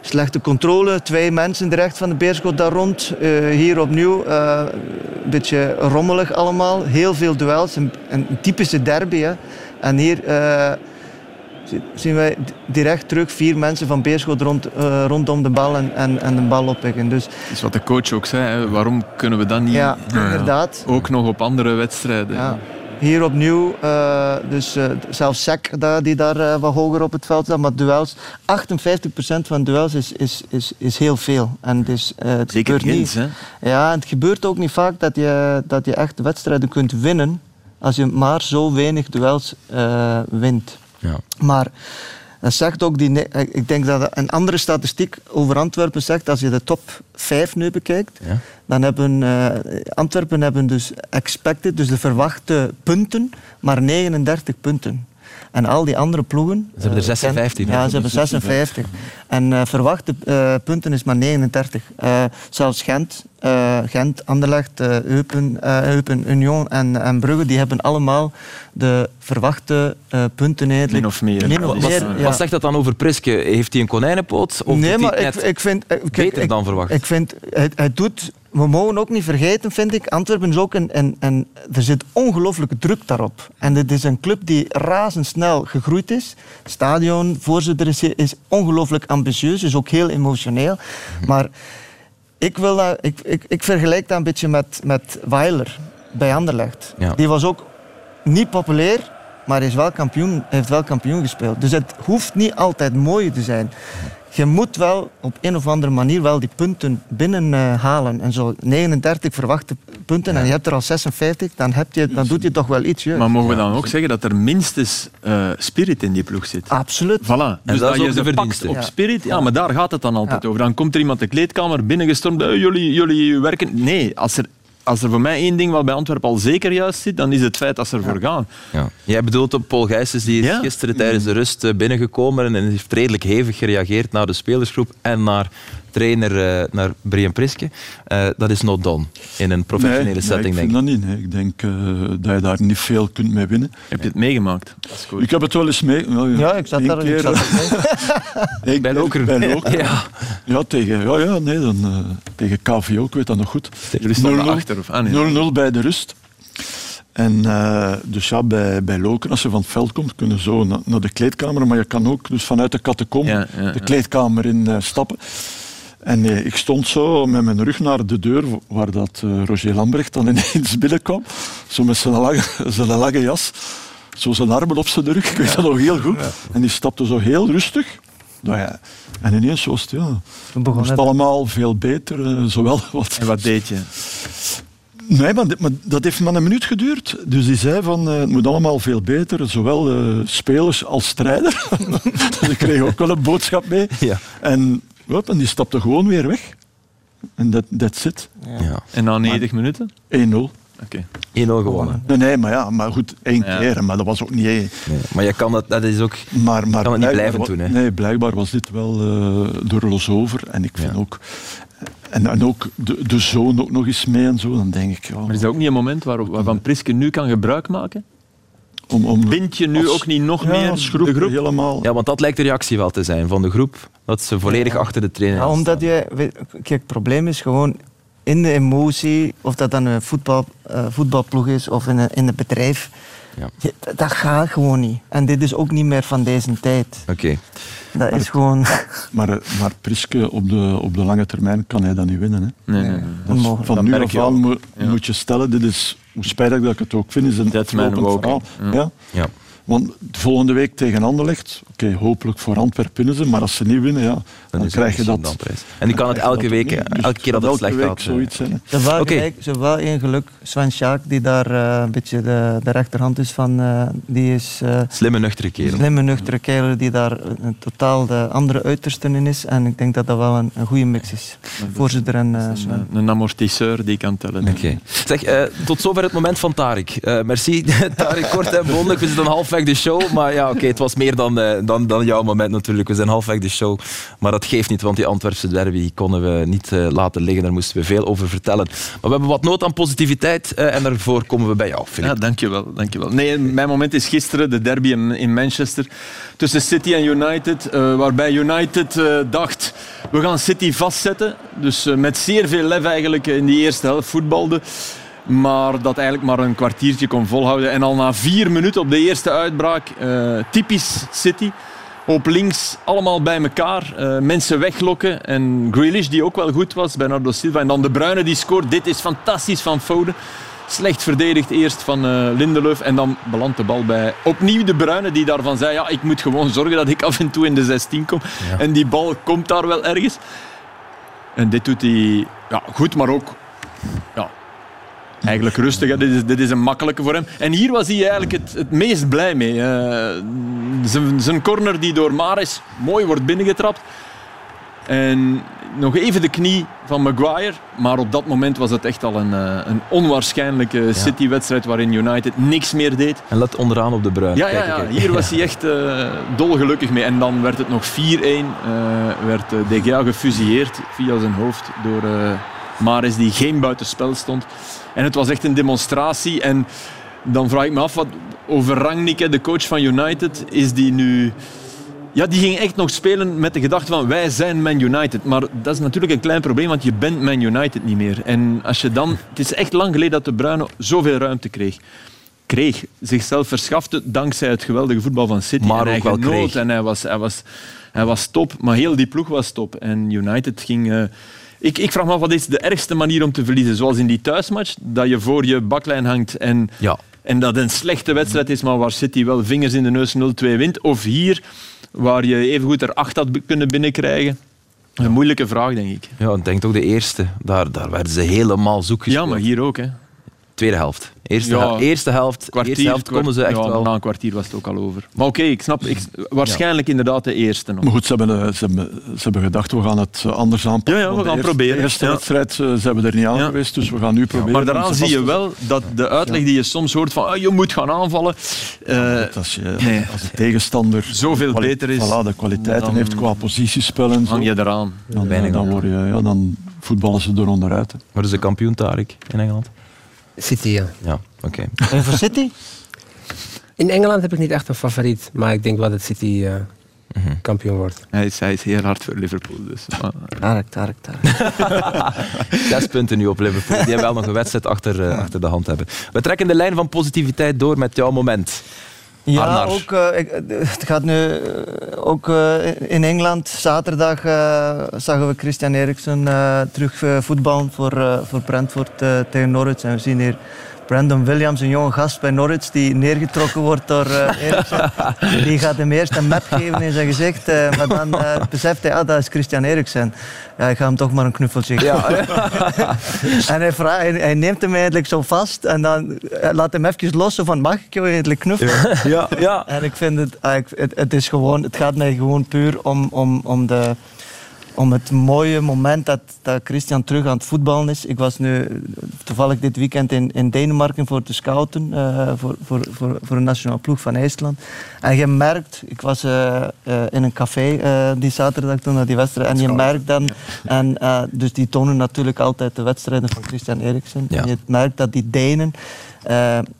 slechte controle, twee mensen direct van de Beerschot daar rond. Uh, hier opnieuw, een beetje rommelig allemaal, heel veel duels, een, een typische derby. Hè. En hier zien wij direct terug vier mensen van Beerschot rond, rondom de bal en, en, en de bal oppikken. Dus, dat is wat de coach ook zei, hè. waarom kunnen we dan niet... Ja, inderdaad. Ook nog op andere wedstrijden. Ja. Hier opnieuw, uh, dus uh, zelfs Sek die daar uh, wat hoger op het veld staat, maar duels, 58% van duels is, is, is, is heel veel. En dus, het Zeker gebeurt niet. Hè? Ja, het gebeurt ook niet vaak dat je, dat je echt wedstrijden kunt winnen als je maar zo weinig duels wint. Ja. Maar dat zegt ook die, ik denk dat een andere statistiek over Antwerpen zegt, als je de top 5 nu bekijkt, ja. dan hebben uh, Antwerpen hebben dus expected, dus de verwachte punten, maar 39 punten. En al die andere ploegen... Ze hebben er 56. ja, ze hebben 56. En uh, verwachte punten is maar 39. Uh, zelfs Gent, Gent Anderlecht, Eupen, Eupen, Union en, en Brugge, die hebben allemaal de verwachte punten eigenlijk. Min of meer. Min of wat, meer ja. wat, zegt dat dan over Priske? Heeft hij een konijnenpoot? Of nee, maar ik, ik vind... beter ik, dan verwacht? Ik vind, hij, hij doet we mogen ook niet vergeten, vind ik, Antwerpen is ook een... En, en er zit ongelooflijke druk daarop. En dit is een club die razendsnel gegroeid is. Het stadion, voorzitter is, is ongelooflijk ambitieus, is ook heel emotioneel. Maar ik, wil dat, ik, ik, ik vergelijk dat een beetje met, met Weiler bij Anderlecht. Die was ook niet populair, maar is wel kampioen, heeft wel kampioen gespeeld. Dus het hoeft niet altijd mooi te zijn je moet wel op een of andere manier wel die punten binnenhalen. Uh, en zo 39 verwachte punten en je hebt er al 56, dan, heb je, dan doet je toch wel iets. Maar mogen we dan ook zeggen dat er minstens uh, spirit in die ploeg zit? Absoluut. Voilà. En dus dat, dat je ze op spirit, ja, maar daar gaat het dan altijd over. Dan komt er iemand de kleedkamer binnengestormd, uh, jullie, jullie werken... Nee, als er als er voor mij één ding wat bij Antwerpen al zeker juist zit, dan is het feit dat ze ervoor gaan. Ja. Jij bedoelt op Paul Gijsens, die is gisteren tijdens de rust eh, binnengekomen en heeft redelijk hevig gereageerd naar de spelersgroep en naar trainer, uh, naar Brian Priske. Uh, dat is not done in een professionele nee, setting, nee, ik denk ik. dat niet. Ik denk uh, dat je daar niet veel kunt mee winnen. Heb je het meegemaakt? Ik heb het wel eens mee. Ja, ja ik zat daar. Keer, ik zat mee. ik bij Lokeren. Bij Lokeren. Ja. ja, tegen, ja, ja, nee, dan, uh, tegen KVO, ik weet dat nog goed. 0-0 achter, of? Ah, nee. bij de rust. En uh, dus ja, bij, bij Loken, als je van het veld komt, kun je zo naar, naar de kleedkamer, maar je kan ook dus vanuit de catacomb ja, ja, de kleedkamer in uh, stappen. En eh, ik stond zo met mijn rug naar de deur waar dat uh, Roger Lambrecht dan ineens binnenkwam. Zo met zijn lange, zijn lange jas. Zo zijn armen op zijn rug, ik weet dat nog heel goed. En die stapte zo heel rustig. Nou ja, en ineens was het, ja, was het allemaal veel beter. Uh, zowel wat... En wat deed je? Nee, maar, maar, dat heeft maar een minuut geduurd. Dus die zei van, uh, het moet allemaal veel beter, zowel uh, spelers als strijder. dus ik kreeg ook wel een boodschap mee. Ja. En En die stapte gewoon weer weg. En dat that's it. Ja. En na 90 minuten? 1-0. Oké. 1-0 gewonnen. Nee, nee, maar ja, maar goed, één ja. keer, maar dat was ook niet één. Nee, maar je kan dat, dat is ook, maar, maar kan het niet blijven doen. Hè? Nee, blijkbaar was dit wel uh, door over. En ik vind ook, en, en ook de, de zoon ook nog eens mee en zo, dan denk ik... Ja, maar is dat ook niet een moment waarop, waarvan Priske nu kan gebruik maken? Om, om, Bind je nu ook niet nog meer groep, de groep? Helemaal. Ja, want dat lijkt de reactie wel te zijn van de groep. Dat ze volledig achter de trainer ja, omdat je, kijk, het probleem is gewoon in de emotie, of dat dan een voetbal, uh, voetbalploeg is of in een, in een bedrijf. Ja. dat gaat gewoon niet. En dit is ook niet meer van deze tijd. Oké. Dat is gewoon... Maar, eh, maar Priske, op de, op de lange termijn kan hij dat niet winnen. Hè? Nee, nee, nee. van nu af aan moet, moet je stellen, dit is, hoe spijtig dat ik het ook vind, is een verhaal. Ja. ja. Want volgende week tegen Anderlecht, oké, okay, hopelijk voor Antwerpen winnen ze, maar als ze niet winnen, ja, dan, dan krijg je dat. En die kan het elke week, dus elke keer dat het slecht gaat. zoiets zijn. Ze wel, okay. ze wel één geluk, Sven Sjaak, die daar uh, een beetje de, de, rechterhand is van, uh, die is... Uh, slimme, nuchtere kerel. Slimme, nuchtere kerel, die daar een totaal de andere uitersten in is. En ik denk dat dat wel een, een goede mix is. Voorzitter en Sven. Een, een amortisseur die kan tellen. Oké. Zeg, tot zover het moment van Tarik. merci, Tarik, kort en bondig. We zitten de show. Maar ja, oké, het was meer dan, uh, dan, dan jouw moment natuurlijk. We zijn halfweg de show. Maar dat geeft niet, want die Antwerpse derby konden we niet uh, laten liggen. Daar moesten we veel over vertellen. Maar we hebben wat nood aan positiviteit. Uh, en daarvoor komen we bij jou. Ja, dankjewel, dankjewel. Nee, mijn moment is gisteren de derby in, in Manchester. Tussen City en United. waarbij United dacht, we gaan City vastzetten. Dus met zeer veel lef eigenlijk in die eerste helft voetbalde. Maar dat eigenlijk maar een kwartiertje kon volhouden. En al na vier minuten op de eerste uitbraak, uh, typisch City. Op links allemaal bij elkaar. Uh, mensen weglokken. En Grealish, die ook wel goed was, Bernardo Silva. En dan De Bruyne, die scoort. Dit is fantastisch van Foden. Slecht verdedigd eerst van uh, Lindelöf. En dan belandt de bal bij opnieuw De Bruyne, die daarvan zei... Ja, ik moet gewoon zorgen dat ik af en toe in de 16 kom. En die bal komt daar wel ergens. En dit doet hij ja, goed, maar ook ja, Eigenlijk rustig, dit is, dit is een makkelijke voor hem. En hier was hij eigenlijk het, het meest blij mee. zijn corner die door Maris mooi wordt binnengetrapt. En nog even de knie van Maguire. Maar op dat moment was het echt al een, uh, een onwaarschijnlijke City-wedstrijd waarin United niks meer deed. En let onderaan op de bruin. Ja, ja, ja. hier was hij echt uh, dolgelukkig mee. En dan werd het nog 4-1. Uh, werd De Gea gefusilleerd via zijn hoofd door Maris, die geen buitenspel stond. En het was echt een demonstratie. En dan vraag ik me af, wat, over Rangnick, de coach van United, is die nu... Ja, die ging echt nog spelen met de gedachte van wij zijn Man United. Maar dat is natuurlijk een klein probleem, want je bent Man United niet meer. En als je dan... Het is echt lang geleden dat de Bruyne zoveel ruimte kreeg. Kreeg, zichzelf verschafte dankzij het geweldige voetbal van City. Maar en ook wel kreeg. En hij was, hij, was, hij was top, maar heel die ploeg was top. En United ging... Uh, ik, ik vraag me af, wat is de ergste manier om te verliezen? Zoals in die thuismatch, dat je voor je baklijn hangt en, ja. en dat een slechte wedstrijd is, maar waar City wel vingers in de neus 0-2 wint. Of hier, waar je evengoed er acht had kunnen binnenkrijgen. Een moeilijke vraag, denk ik. Ja, ik denk toch de eerste. Daar, daar werden ze helemaal zoek Ja, maar hier ook. Hè. Tweede helft. Eerste, ja, helft, eerste helft, kwartier, eerste helft konden ze echt ja, wel... Na een kwartier was het ook al over. Maar oké, ik snap. Ik, waarschijnlijk inderdaad de eerste nog. Maar goed, ze hebben, eh, ze, hebben, ze hebben gedacht, we gaan het anders aanpakken. Ja, ja we gaan de proberen. De eerste wedstrijd eh, ze hebben er niet aan geweest, dus we gaan nu proberen. maar daaraan zie je wel dat de uitleg die je soms hoort van ah, je moet gaan aanvallen... Uh, als, je, nee. als de tegenstander zoveel beter is... Voilà, de kwaliteiten heeft qua positiespel en zo. Hang je eraan. Dan, dan, dan, word je, ja, dan voetballen ze er onderuit. Waar is de kampioen, Tarik, in Engeland? City, ja. Ja, oké. En voor City? In Engeland heb ik niet echt een favoriet, maar ik denk wel dat City uh, kampioen wordt. Hij is, hij is heel hard voor Liverpool. Dus. Tarek, Tarek, Tarek. Zes punten nu op Liverpool, die wel nog een wedstrijd achter, uh, achter de hand hebben. We trekken de lijn van positiviteit door met jouw moment. Ja, ook, uh, ik, het gaat nu uh, ook uh, in Engeland. Zaterdag zagen we Christian Eriksen terug voetballen voor, voor Brentford tegen Norwich. En we zien hier Brandon Williams, een jonge gast bij Norwich, die neergetrokken wordt door uh, Eriksen. Die gaat hem eerst een map geven in zijn gezicht, uh, maar dan uh, beseft hij, ah, dat is Christian Eriksen. Ja, ik ga hem toch maar een knuffeltje geven. Ja. en hij, vraagt, hij, hij, neemt hem eigenlijk zo vast en dan laat hem even los, van mag ik jou eigenlijk knuffelen? Ja, ja. En ik vind het, het, het, is gewoon, het gaat mij gewoon puur om, om, om de om het mooie moment dat, dat Christian terug aan het voetballen is. Ik was nu toevallig dit weekend in, in Denemarken voor te scouten, uh, voor, voor, voor, voor een nationale ploeg van IJsland. En je merkt, ik was uh, uh, in een café die zaterdag toen naar die wedstrijd, en je merkt dan, en, dus die tonen natuurlijk altijd de wedstrijden van Christian Eriksen. Ja. En je merkt dat die Denen,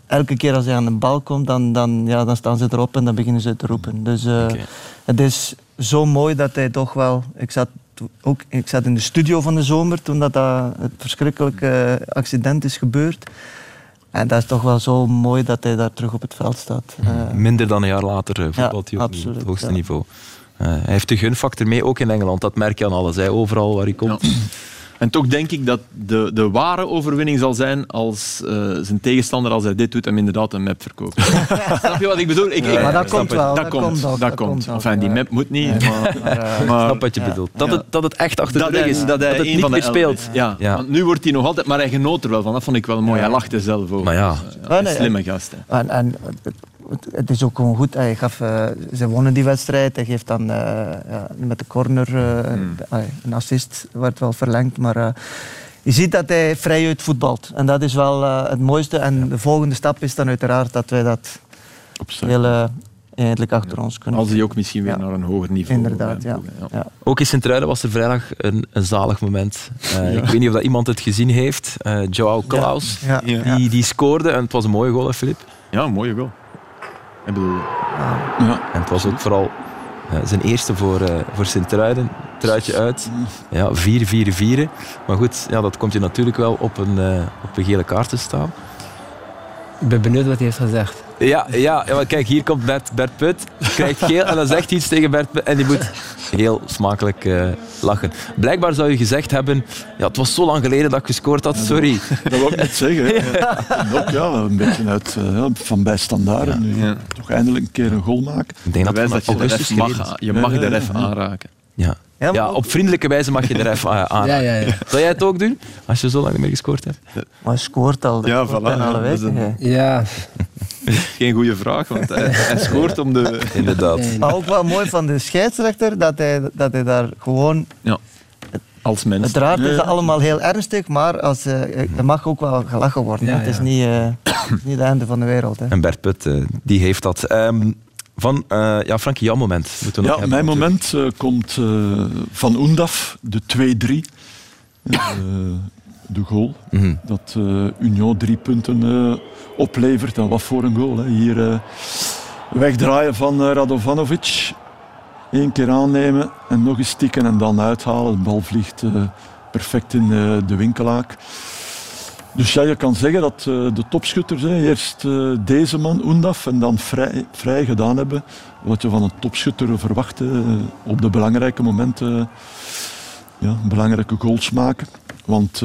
elke keer als hij aan de bal komt, dan, dan, ja, dan staan ze erop en dan beginnen ze te roepen. Dus okay. het is zo mooi dat hij toch wel, ik zat ook, ik zat in de studio van de zomer toen dat, dat het verschrikkelijke accident is gebeurd. En dat is toch wel zo mooi dat hij daar terug op het veld staat. Uh, Minder dan een jaar later voetbalt hij op het hoogste ja. niveau. Uh, hij heeft de gunfactor mee, ook in Engeland. Dat merk je aan alles, hè. overal waar hij komt. Ja. En toch denk ik dat de, de ware overwinning zal zijn als uh, zijn tegenstander, als hij dit doet, hem inderdaad een map verkoopt. snap je wat ik bedoel? Ik, ja, maar dat komt wel. Dat, komt, komt, dat, dat komt. komt. Enfin, die map moet niet. Nee. Maar, maar, maar, snap wat je bedoelt. Dat, het, dat het echt achter dat de rug is. Dat hij dat het niet van meer de speelt. Ja. ja. Want nu wordt hij nog altijd... Maar hij genoot er wel van. Dat vond ik wel mooi. Hij lachte zelf ook. Maar ja. Een slimme gast. Hè. En, en het is ook gewoon goed. Hij gaf, uh, ze wonnen die wedstrijd. Hij geeft dan uh, ja, met de corner uh, hmm. een assist. Werd wel verlengd, maar je ziet dat hij vrij uit voetbalt. En dat is wel uh, het mooiste. En ja. de volgende stap is dan uiteraard dat wij dat heel eindelijk achter ja. ons kunnen. Als hij ook misschien weer ja. naar een hoger niveau Inderdaad, ja. ja. Ook in Sint-Truiden was er vrijdag een, een zalig moment. Uh, ik weet niet of dat iemand het gezien heeft. Uh, Joao Klaus, die, die scoorde. En het was een mooie goal, Filip? Ja, een mooie goal. Ik bedoel... En het was ook vooral uh, zijn eerste voor, uh, voor Sint-Truiden. Truitje uit. Ja, 4-4-4. Maar goed, ja, dat komt je natuurlijk wel op een, uh, op een gele kaart te staan. Ik ben benieuwd wat hij heeft gezegd. Ja, ja, ja kijk, hier komt Bert, Bert Put, krijgt geel en dan zegt iets tegen Bert Put en die moet heel smakelijk uh, lachen. Blijkbaar zou je gezegd hebben, ja, het was zo lang geleden dat ik gescoord had, sorry. Dat wil ik niet zeggen. Ja. Ook, ja, een beetje uit, uh, van bij standaarden. Nu, ja. Toch eindelijk een keer een goal maken. Ik denk dat, dat je, de ref mag, je mag de ref aanraken. Ja. Ja, ja, op vriendelijke wijze mag je er even aan. Ja, ja, ja. Zou jij het ook doen, als je zo lang niet meer gescoord hebt? Maar hij scoort al. Ja, voilà. alle weken. Ja. Geen goede vraag, want hij, hij scoort om de... Inderdaad. Maar ook wel mooi van de scheidsrechter, dat hij, dat hij daar gewoon... Ja. Als mens. Uiteraard is dat allemaal heel ernstig, maar als, uh, er mag ook wel gelachen worden. Ja, het is niet, uh, niet het einde van de wereld. Hè. En Bert Put, uh, die heeft dat. Um, van, ja, Frankie, jouw moment. Moeten we ja, mijn moment komt van Oendaf, de 2-3. de goal. Mm -hmm. Dat Union drie punten oplevert. En wat voor een goal. Hè. Hier wegdraaien van Radovanovic. Eén keer aannemen en nog eens tikken en dan uithalen. De bal vliegt uh, perfect in uh, de winkelaak. Dus ja, je kan zeggen dat uh, de topschutters hè, eerst deze man, Oendaf, en dan vrij, vrij gedaan hebben. Wat je van een topschutter verwacht op de belangrijke momenten. Ja, belangrijke goals maken. Want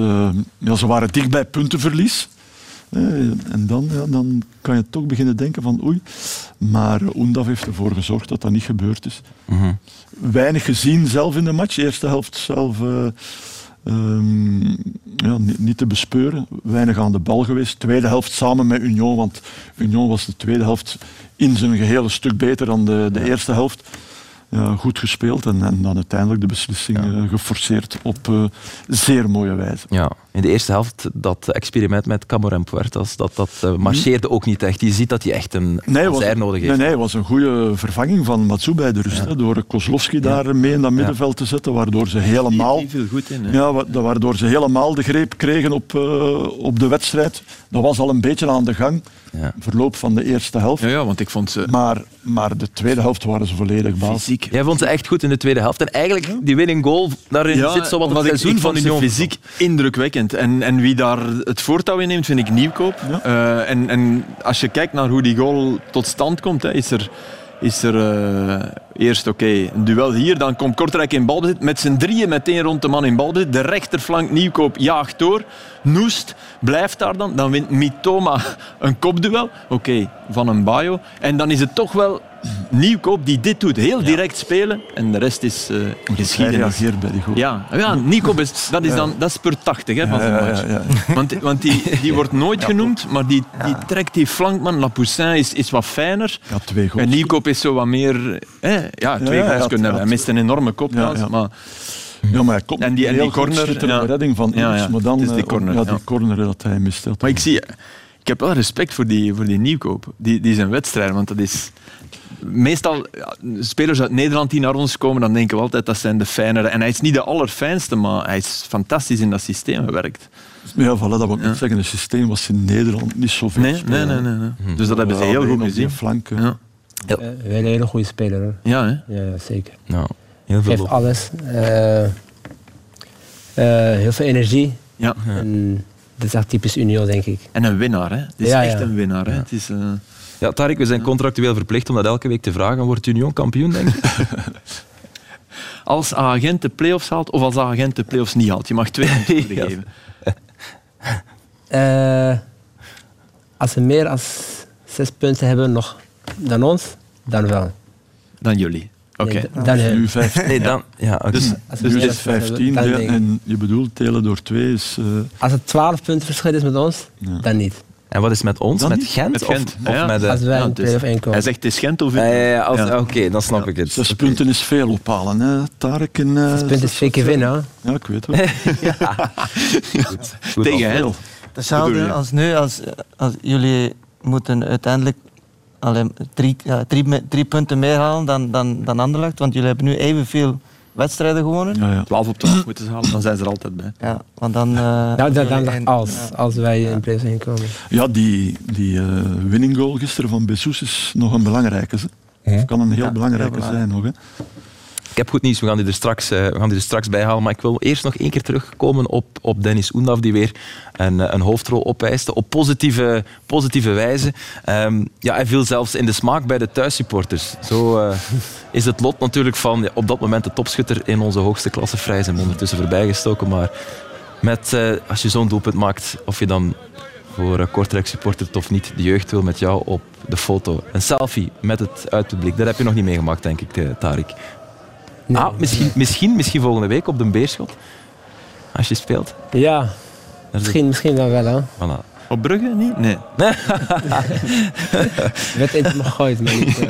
ja, ze waren dicht bij puntenverlies. En dan, ja, dan kan je toch beginnen denken van oei. Maar Oendaf heeft ervoor gezorgd dat dat niet gebeurd is. Mhm. Weinig gezien zelf in de match. eerste helft zelf uh, um, ja, niet, niet, te bespeuren. Weinig aan de bal geweest. Tweede helft samen met Union. Want Union was de tweede helft in zijn geheel een stuk beter dan de, de eerste helft ja, goed gespeeld en, en, dan uiteindelijk de beslissing ja. geforceerd op uh, zeer mooie wijze. Ja, in de eerste helft dat experiment met Camorin Puertas, dat, dat uh, marcheerde ook niet echt. Je ziet dat hij echt een nee, was, nodig heeft. Nee, nee, het was een goede vervanging van Matsu bij de rust. Hè, door Kozlowski daar mee in dat middenveld te zetten, waardoor ze helemaal... Die, viel goed in. Hè? Ja, waardoor ze helemaal de greep kregen op, uh, op de wedstrijd. Dat was al een beetje aan de gang. Ja. Verloop van de eerste helft. Ja, ja, want ik vond ze... Maar, maar de tweede helft waren ze volledig baas. Fysiek. Jij vond ze echt goed in de tweede helft. En eigenlijk, die winning goal, daarin ja, zit zo wat het seizoen van Union. fysiek indrukwekkend. En, en wie daar het voortouw in neemt, vind ik Nieuwkoop. Ja. Uh, en, en als je kijkt naar hoe die goal tot stand komt, hè, is er is er uh, eerst oké okay, een duel hier. Dan komt Kortrijk in balbezit. Met z'n drieën meteen rond de man in balbezit. De rechterflank Nieuwkoop jaagt door. Noest blijft daar dan. Dan wint Mitoma een kopduel. Oké, okay, van een bio. En dan is het toch wel Nieuwkoop die dit doet. Heel direct spelen. En de rest is uh, geschiedenis. Hij reageert bij die goal. Ja, ja Nieuwkoop is, dat is, dan, dat is per 80 hè, van zijn match. Want, want die, die wordt nooit genoemd, maar die, die trekt die flankman. Lapoussin is, is wat fijner. Ja, twee goals. En Nieuwkoop is zo wat meer... Hè, ja, twee goals kunnen hebben. Hij mist een enorme kop. Maar, ja, maar hij komt en die, en die corner, ja. redding van ja, ja. maar dan is die eh, corner, ja, die corner dat hij mist. Maar ik zie, ik heb wel respect voor die, voor die nieuwkoop. Die, die zijn wedstrijd, want dat is... Meestal, ja, spelers uit Nederland die naar ons komen, dan denken we altijd dat zijn de fijnere. En hij is niet de allerfijnste, maar hij is fantastisch in dat systeem gewerkt. Ja, voilà, dat wil ik ja. zeggen. Het systeem was in Nederland niet zo veel. Nee, nee, nee, nee, nee. Dus dat hebben ze heel goed gezien. Flanken. Ja. Ja. Uh, een hele goede speler. Hoor. Ja, hè? ja, zeker. Nou, heel veel Geeft alles. Uh, uh, heel veel energie. Ja. En, dat is echt typisch Unio, denk ik. En een winnaar, hè? Het is ja, echt een winnaar. Hè? Het is, uh... Ja, Tarek, we zijn contractueel verplicht om dat elke week te vragen. Wordt Union kampioen, denk ik? als agent de play-offs haalt of als agent de play-offs niet haalt. Je mag twee antwoorden geven. Uh, als ze meer dan zes punten hebben nog dan ons, dan wel. Dan jullie. Oké. Okay. Nee, nu 15. Nee, dan, ja, okay. Dus, dus is 15 ja, en je bedoelt telen door 2 is... Uh... Als het 12 punten verschil is met ons, ja. dan niet. En wat is met ons? Dan met niet? Gent? Met Gent. Of, of met de... Als wij ja, dus, Hij zegt het is Gent of... Ja, ja, ja, ja. Oké, dan snap ik het. Zes okay. punten is veel ophalen, hè, Tarek. En, uh, Zes punten is zeker winnen. Ja, ik weet wel. ja. Goed. Goed Tegen hen. Hetzelfde als nu, als, als jullie moeten uiteindelijk alleen drie, ja, drie, drie punten meer halen dan, dan, dan Anderlecht, want jullie hebben nu evenveel wedstrijden gewonnen. Ja, ja. 12 op 12 moeten ze halen, dan zijn ze er altijd bij. Ja, want dan... Uh, ja, dan, dan als, ja. als wij in prijs komen. Ja, die, die uh, winning goal gisteren van Bessous is nog een belangrijke. Hè? kan een heel belangrijke zijn nog. Hè? Ik heb goed nieuws, we gaan die er straks, uh, we gaan die er straks bij halen. Maar ik wil eerst nog één keer terugkomen op, op Dennis Oendaf, die weer een, een hoofdrol opeiste. Op positieve, positieve wijze. Um, ja, hij viel zelfs in de smaak bij de thuissupporters. Zo uh, is het lot natuurlijk van op dat moment de topschutter in onze hoogste klasse vrij zijn ondertussen voorbijgestoken. Maar met, als je zo'n doelpunt maakt, of je dan voor uh, Kortrijk supporter of niet, de jeugd wil met jou op de foto. Een selfie met het uitpubliek. Dat heb je nog niet meegemaakt, denk ik, Tarik. Nee, ah, misschien, misschien, misschien volgende week op de Beerschot. Als je speelt. Ja, misschien, misschien dan wel. Hè. Voilà. Op Brugge niet? Nee. werd in het gegooid, maar niet... Uh...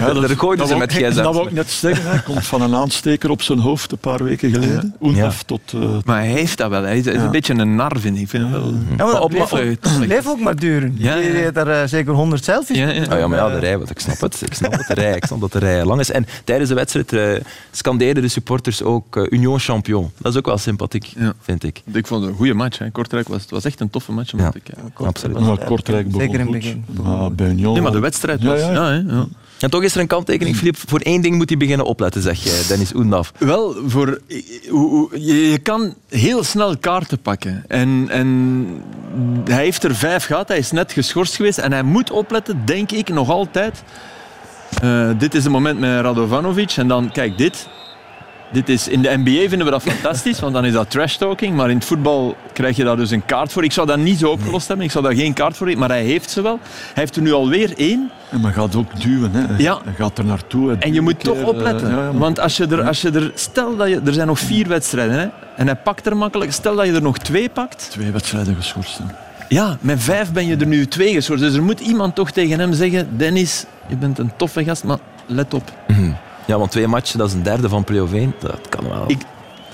Ja, dat, gooiden ze met gsm. Dat wil ik net zeggen. Hij komt van een aansteker op zijn hoofd een paar weken geleden. Ja. tot... Uh, maar hij heeft dat wel. Hij is, een beetje een nar, vind ik. vind wel... Ja, maar op, blijf ook maar duren. Ja, ja. Je er uh, zeker 100 selfies. Ja, ja. Oh, ja, maar ja, de rij, want ik snap het. Ik snap dat de rij, ik snap dat de rij lang is. En tijdens de wedstrijd uh, scandeerden de supporters ook Union Champion. Dat is ook wel sympathiek, vind ik. Ik vond het een goede match. Hè. Kortrijk was, het was echt een toffe match. Ja, ik, absoluut. Maar Kortrijk begon Zeker in het begin. Maar bij Union... Nee, maar de wedstrijd was... Ja, ja. ja, En toch is er een kanttekening, Filip. Voor één ding moet hij beginnen opletten, zeg je, Dennis Oendaf. Wel, voor, je, kan heel snel kaarten pakken. En, en hij heeft er vijf gehad, hij is net geschorst geweest. En hij moet opletten, denk ik, nog altijd. Uh, dit is het moment met Radovanovic. En dan, kijk, dit. Dit is, in de NBA vinden we dat fantastisch, want dan is dat trash talking. Maar in het voetbal krijg je daar dus een kaart voor. Ik zou dat niet zo opgelost hebben, ik zou daar geen kaart voor hebben. Maar hij heeft ze wel. Hij heeft er nu alweer één. En maar gaat ook duwen, hè? Ja. Hij gaat er naartoe. En je moet toch opletten. Uh, Want als je, er, als je er. Stel dat je. Er zijn nog vier wedstrijden, hè? En hij pakt er makkelijk. Stel dat je er nog twee pakt. Twee wedstrijden geschorst. Ja, met vijf ben je er nu twee geschorst. Dus er moet iemand toch tegen hem zeggen: Dennis, je bent een toffe gast, maar let op. Mm ja, want twee matchen, dat is een derde van play-off 1. Dat kan wel. Ik,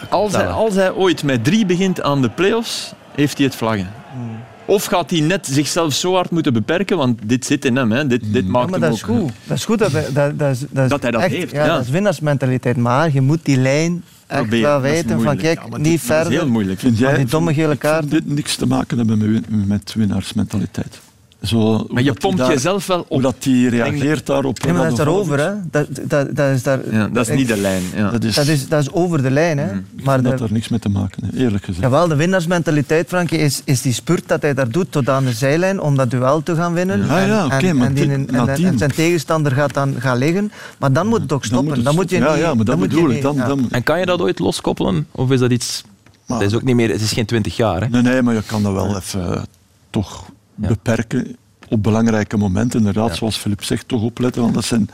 als, hij, als hij ooit met drie begint aan de play-offs, heeft hij het vlaggen. Hmm. Of gaat hij net zichzelf zo hard moeten beperken, want dit zit in hem. Hè. Dit, dit hmm. maakt ja, maar hem dat is goed. Dat is goed dat, hij, dat, dat, dat, dat hij dat echt, heeft. Ja, Dat is winnaarsmentaliteit. Maar je moet die lijn echt wel weten van kijk, ja, niet verder. Dat is heel moeilijk. Vind jij, die domme gele kaart. dit niks te maken hebben met, met winnaarsmentaliteit? Zo, maar je pompt daar, jezelf wel op. Hoe dat die reageert daarop. Nee, maar dat is daarover. Hè. Dat, dat, dat is, daar, ja, dat is niet de lijn. Ja. Dat, is, dat, is, dat is over de lijn. Hè. Mm. Maar dat heeft er niks mee te maken, eerlijk gezegd. Jawel, de winnaarsmentaliteit, Frankie, is, is die spurt dat hij daar doet tot aan de zijlijn om dat duel te gaan winnen. Ja, ja, oké. Okay, en, en, en, en, zijn tegenstander gaat dan gaan liggen. Maar dan moet het ook stoppen. Dan moet, dan moet je ja, niet, ja, maar dat bedoel ik. Dan, dan, en kan je dat ooit loskoppelen? Of is dat iets... Maar, dat is ook niet meer... Het is geen twintig jaar, hè? Nee, nee, maar je kan dat wel even toch beperken op belangrijke momenten, inderdaad, zoals Filip zegt, toch opletten. Want dat zijn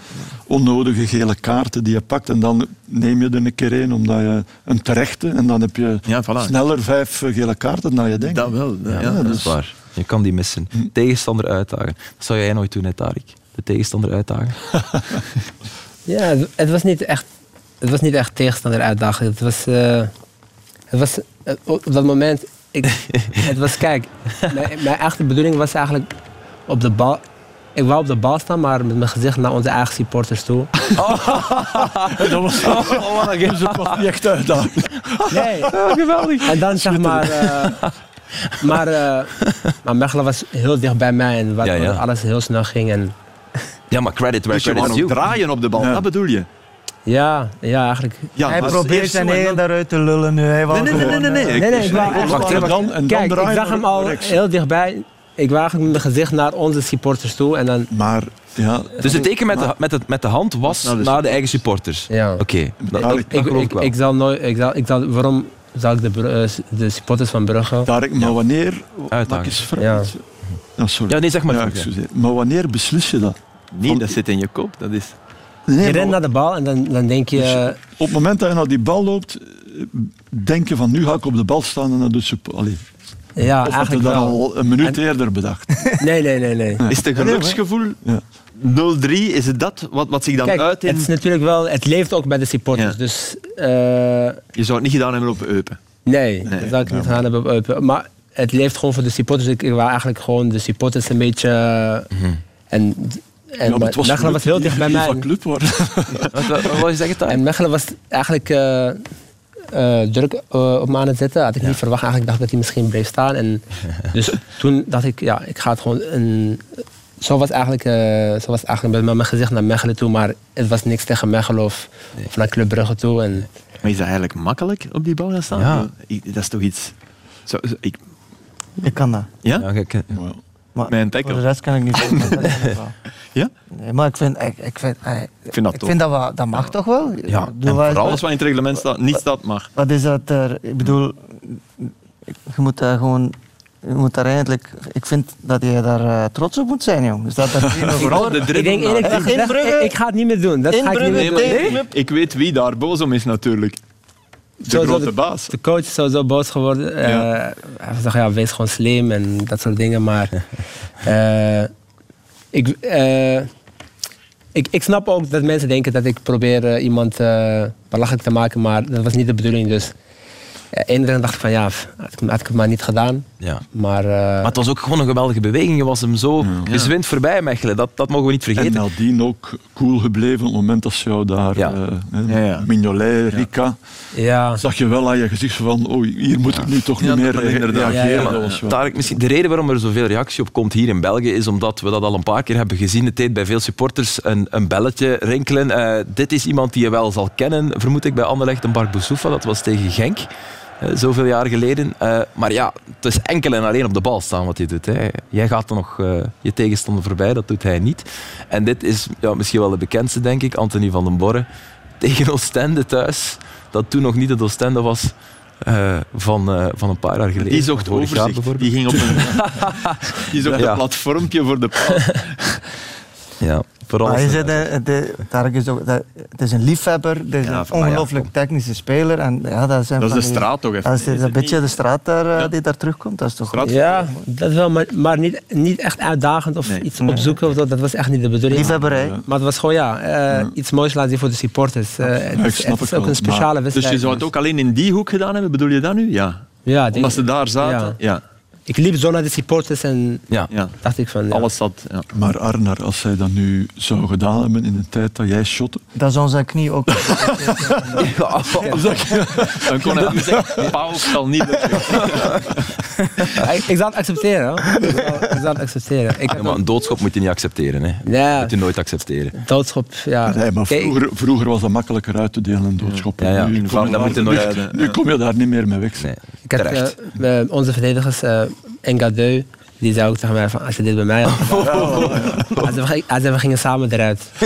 onnodige gele kaarten die je pakt. En dan neem je er een keer een omdat je een terechte. En dan heb je ja, voilà. sneller vijf eh, gele kaarten dan je denkt. Dat wel. Ja, ja dat is dus- waar. Je kan die missen. Hm. Tegenstander uitdagen. Dat zou jij nooit doen, hè, Tarik? De tegenstander uitdagen? ja, het was niet echt, het was niet echt tegenstander uitdagen. Het was, uh, het was uh, op dat moment. Ik, het was, kijk, mijn, mijn echte bedoeling was eigenlijk op de bal. Ik wou op de bal staan, maar met mijn gezicht naar onze eigen supporters toe. Oh, dat was oh, wat een was niet echt uitdaging. Nee. Oh, geweldig. En dan zeg maar... Uh, maar, uh, maar Mechelen was heel dicht bij mij en wat, ja, ja. alles heel snel ging. En... Ja, maar credit where dus credit is draaien op de bal, ja. dat bedoel je? Ja, ja, eigenlijk. Ja, hij probeert zijn eigen daaruit te lullen nu. Hij nee, nee, nee, nee, nee, nee. nee, nee, ik wou en dan Kijk, ik zag hem al heel dichtbij ik waag mijn gezicht naar onze supporters toe. En dan... Maar, ja... Dus het teken met de, met, het, met de hand was nou, dus naar de eigen supporters? Ja. Oké. Okay. ik, ik, ik, zal nooit... Ik zal, ik zal, waarom zal ik de, eh, de supporters van Brugge... Daar, maar ja. wanneer... Uitdagen. Ja. Ja, sorry. Ja, nee, zeg maar. Ja, maar wanneer beslis je dat? Van, dat zit in je kop. Dat is... Nee, je rent naar de bal en dan, dan denk je... Dus op het moment dat je naar die bal loopt, denk je van nu ga ik op de bal staan en dan doe je... Allee, ja, of eigenlijk had je dat al een minuut eerder bedacht? Nee, nee, nee. nee. Is het een geluksgevoel? Ja. 0-3, is het dat wat, wat zich dan Kijk, uit in... het is natuurlijk wel... Het leeft ook bij de supporters, dus... Uh... Je zou het niet gedaan hebben op Eupen? Nee, nee. dat zou ik niet gedaan hebben op Eupen. Maar het leeft gewoon voor de supporters. Ik wou eigenlijk gewoon de supporters een beetje... Mm -hmm. En en ja, het was, Mechelen was heel dicht bij mij. Van club worden. wat, wat, wat je zeggen, En Mechelen was eigenlijk uh, uh, druk uh, op me aan het zetten. Had ik niet verwacht. Eigenlijk dacht ik dat hij misschien bleef staan. En dus toen dacht ik, ja, ik ga het gewoon... Een, zo was, eigenlijk, uh, zo was het eigenlijk met mijn gezicht naar Mechelen toe. Maar het was niks tegen Mechelen of, nee. of naar Club Brugge toe. En... Maar is dat eigenlijk makkelijk op die bal gaan staan? Ja. Dat is toch iets... Zo, zo, ik... ik kan dat. Ja? ja ik, maar Mijn tackle. Voor de rest kan ik niet. ja? Nee, maar ik vind, ik, ik vind, ik vind dat, ik vind dat, we, dat mag toch wel? Ja, en voor alles wat in het reglement staat, niet staat, mag. Wat is dat er? Ik bedoel, je moet daar gewoon je moet daar eigenlijk, ik vind dat je daar uh, trots op moet zijn, jong. Dus dat dat Vooral de ik denk eerlijk gezegd, ik, ik, ga het niet meer doen. Dat ga ik niet meer doen. Nee? Ik weet wie daar boos om is, natuurlijk. De grote baas. De coach is sowieso boos geworden. Ja. hij zegt, ja, wees gewoon slim en dat soort dingen. Maar ik, ik, ik snap ook dat mensen denken dat ik probeer iemand belachelijk te maken. Maar dat was niet de bedoeling. Dus Eén dacht ik van ja, had ik het maar niet gedaan. Ja. Maar, uh... maar het was ook gewoon een geweldige beweging. Je was hem zo ja. gezwind voorbij, Mechelen. Dat, dat mogen we niet vergeten. En nadien ook cool gebleven op het moment dat ze jou daar... Ja. Uh, Mignolet, Rika... Ja. Zag je wel aan je gezicht van oh, hier moet ik nu toch niet meer reageren. Tarek, misschien de reden waarom er zoveel reactie op komt hier in België is omdat we dat al een paar keer hebben gezien. Het deed bij veel supporters een, een belletje rinkelen. Uh, dit is iemand die je wel zal kennen, vermoed ik, bij Anderlecht, een Bark Boussoufa. Dat was tegen Genk. Eh, zoveel jaar geleden. Uh, maar ja, het is enkel en alleen op de bal staan wat hij doet. Hè. Jij gaat er nog uh, je tegenstander voorbij, dat doet hij niet. En dit is ja, misschien wel de bekendste, denk ik, Anthony van den Borre tegen Oostende thuis. Dat toen nog niet het Oostende was. Uh, van, van een paar jaar geleden. Die zocht overzicht. Die ging op een, die zocht ja. een platformpje voor de paal. ja. Maar je zit, de, is ook, dat, het is een liefhebber, het is een ongelooflijk technische speler. En, ja, dat, zijn dat is de straat toch even? Dat is een beetje de straat daar, ja. die daar terugkomt. Dat is toch straat Ja, dat is wel, maar, maar niet, niet echt uitdagend of iets nee. opzoeken. Of dat, dat was echt niet de bedoeling. Liefhebberij. Maar het was gewoon ja, uh, iets moois laten zien voor de supporters. Uh, het, is, het is ook een speciale wedstrijd. Dus je zou het ook alleen in die hoek gedaan hebben, bedoel je dat nu? Ja. Ja, Omdat ze daar zaten? ja ik liep zo naar de supporters en ja. dacht ik van... Ja. Alles zat, ja. Maar Arnar, als zij dat nu zou gedaan hebben in de tijd dat jij shotte... Dan zou zijn knie ook... ja, dan kon hij zeggen, Paul zal niet... ik, ik zal het accepteren. Ik zal het accepteren. Ik ja, maar een doodschop moet je niet accepteren. Hè. Ja. moet je nooit accepteren. Doodschop, ja. Nee, maar vroeger, vroeger was dat makkelijker uit te delen, een doodschop. Ja, ja. Nu, kom je, daar, nu, nu, kom je daar niet meer mee weg. Nee. Ik heb, uh, onze verdedigers... Engadeu, die zei ook tegen mij van, als je dit bij mij had oh, als, we, als we gingen samen eruit.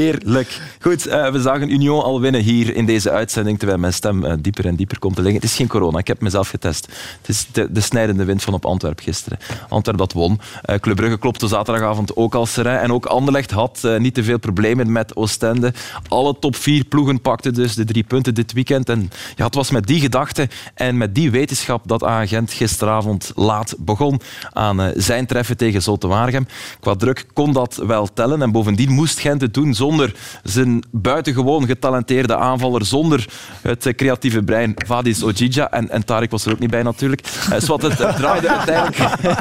Heerlijk. Goed, uh, we zagen Union al winnen hier in deze uitzending, terwijl mijn stem uh, dieper en dieper komt te liggen. Het is geen corona, ik heb mezelf getest. Het is de, de snijdende wind van op Antwerp gisteren. Antwerp dat won. Uh, Club Brugge klopte zaterdagavond ook al serijn. En ook Anderlecht had niet te veel problemen met Oostende. Alle top vier ploegen pakten dus de drie punten dit weekend. En ja, het was met die gedachte en met die wetenschap dat agent gisteravond laat begon aan zijn treffen tegen Zotte Waregem. Qua druk kon dat wel tellen en bovendien moest Gent het doen zonder zijn buitengewoon getalenteerde aanvaller, zonder het creatieve brein Vadis Ojija. En, en Tarek was er ook niet bij natuurlijk. Uh, Swat, het, draaide uiteindelijk...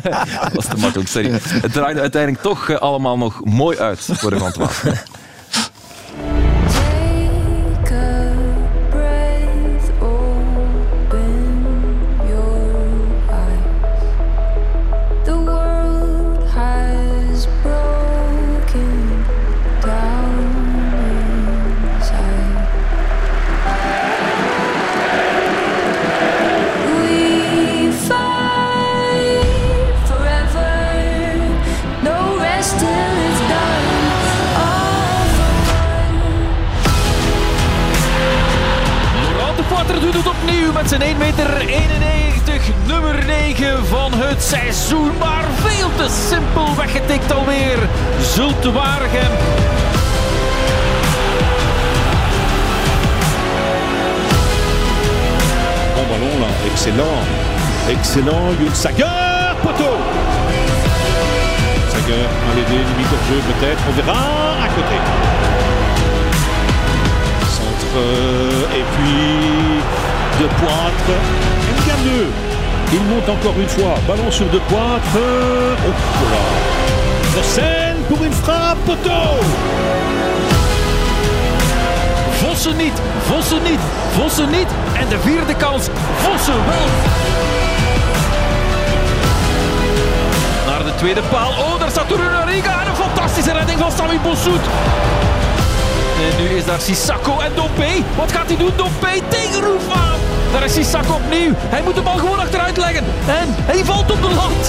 was te makkelijk, sorry. Het draaide uiteindelijk toch eh, allemaal nog mooi uit voor de Gantoise. Sager, poteau. Sager, un léger, limite de jeu peut-être, on verra à côté. Centre, et puis de pointe. deux. Il monte encore une fois. Ballon sur de pointe. Oh là. scène pour une frappe. Poteau. Vossen niet, Vossen niet, Vossen niet. En de vierde kans, Vossen wel. Tweede paal. Oh, daar staat Toruna Riga. En een fantastische redding van Sami Bossoet. En nu is daar Sissako en Dompé. Wat gaat hij doen? Dompé tegen Roefman. Daar is Sissako opnieuw. Hij moet de bal gewoon achteruit leggen. En hij valt op de lat.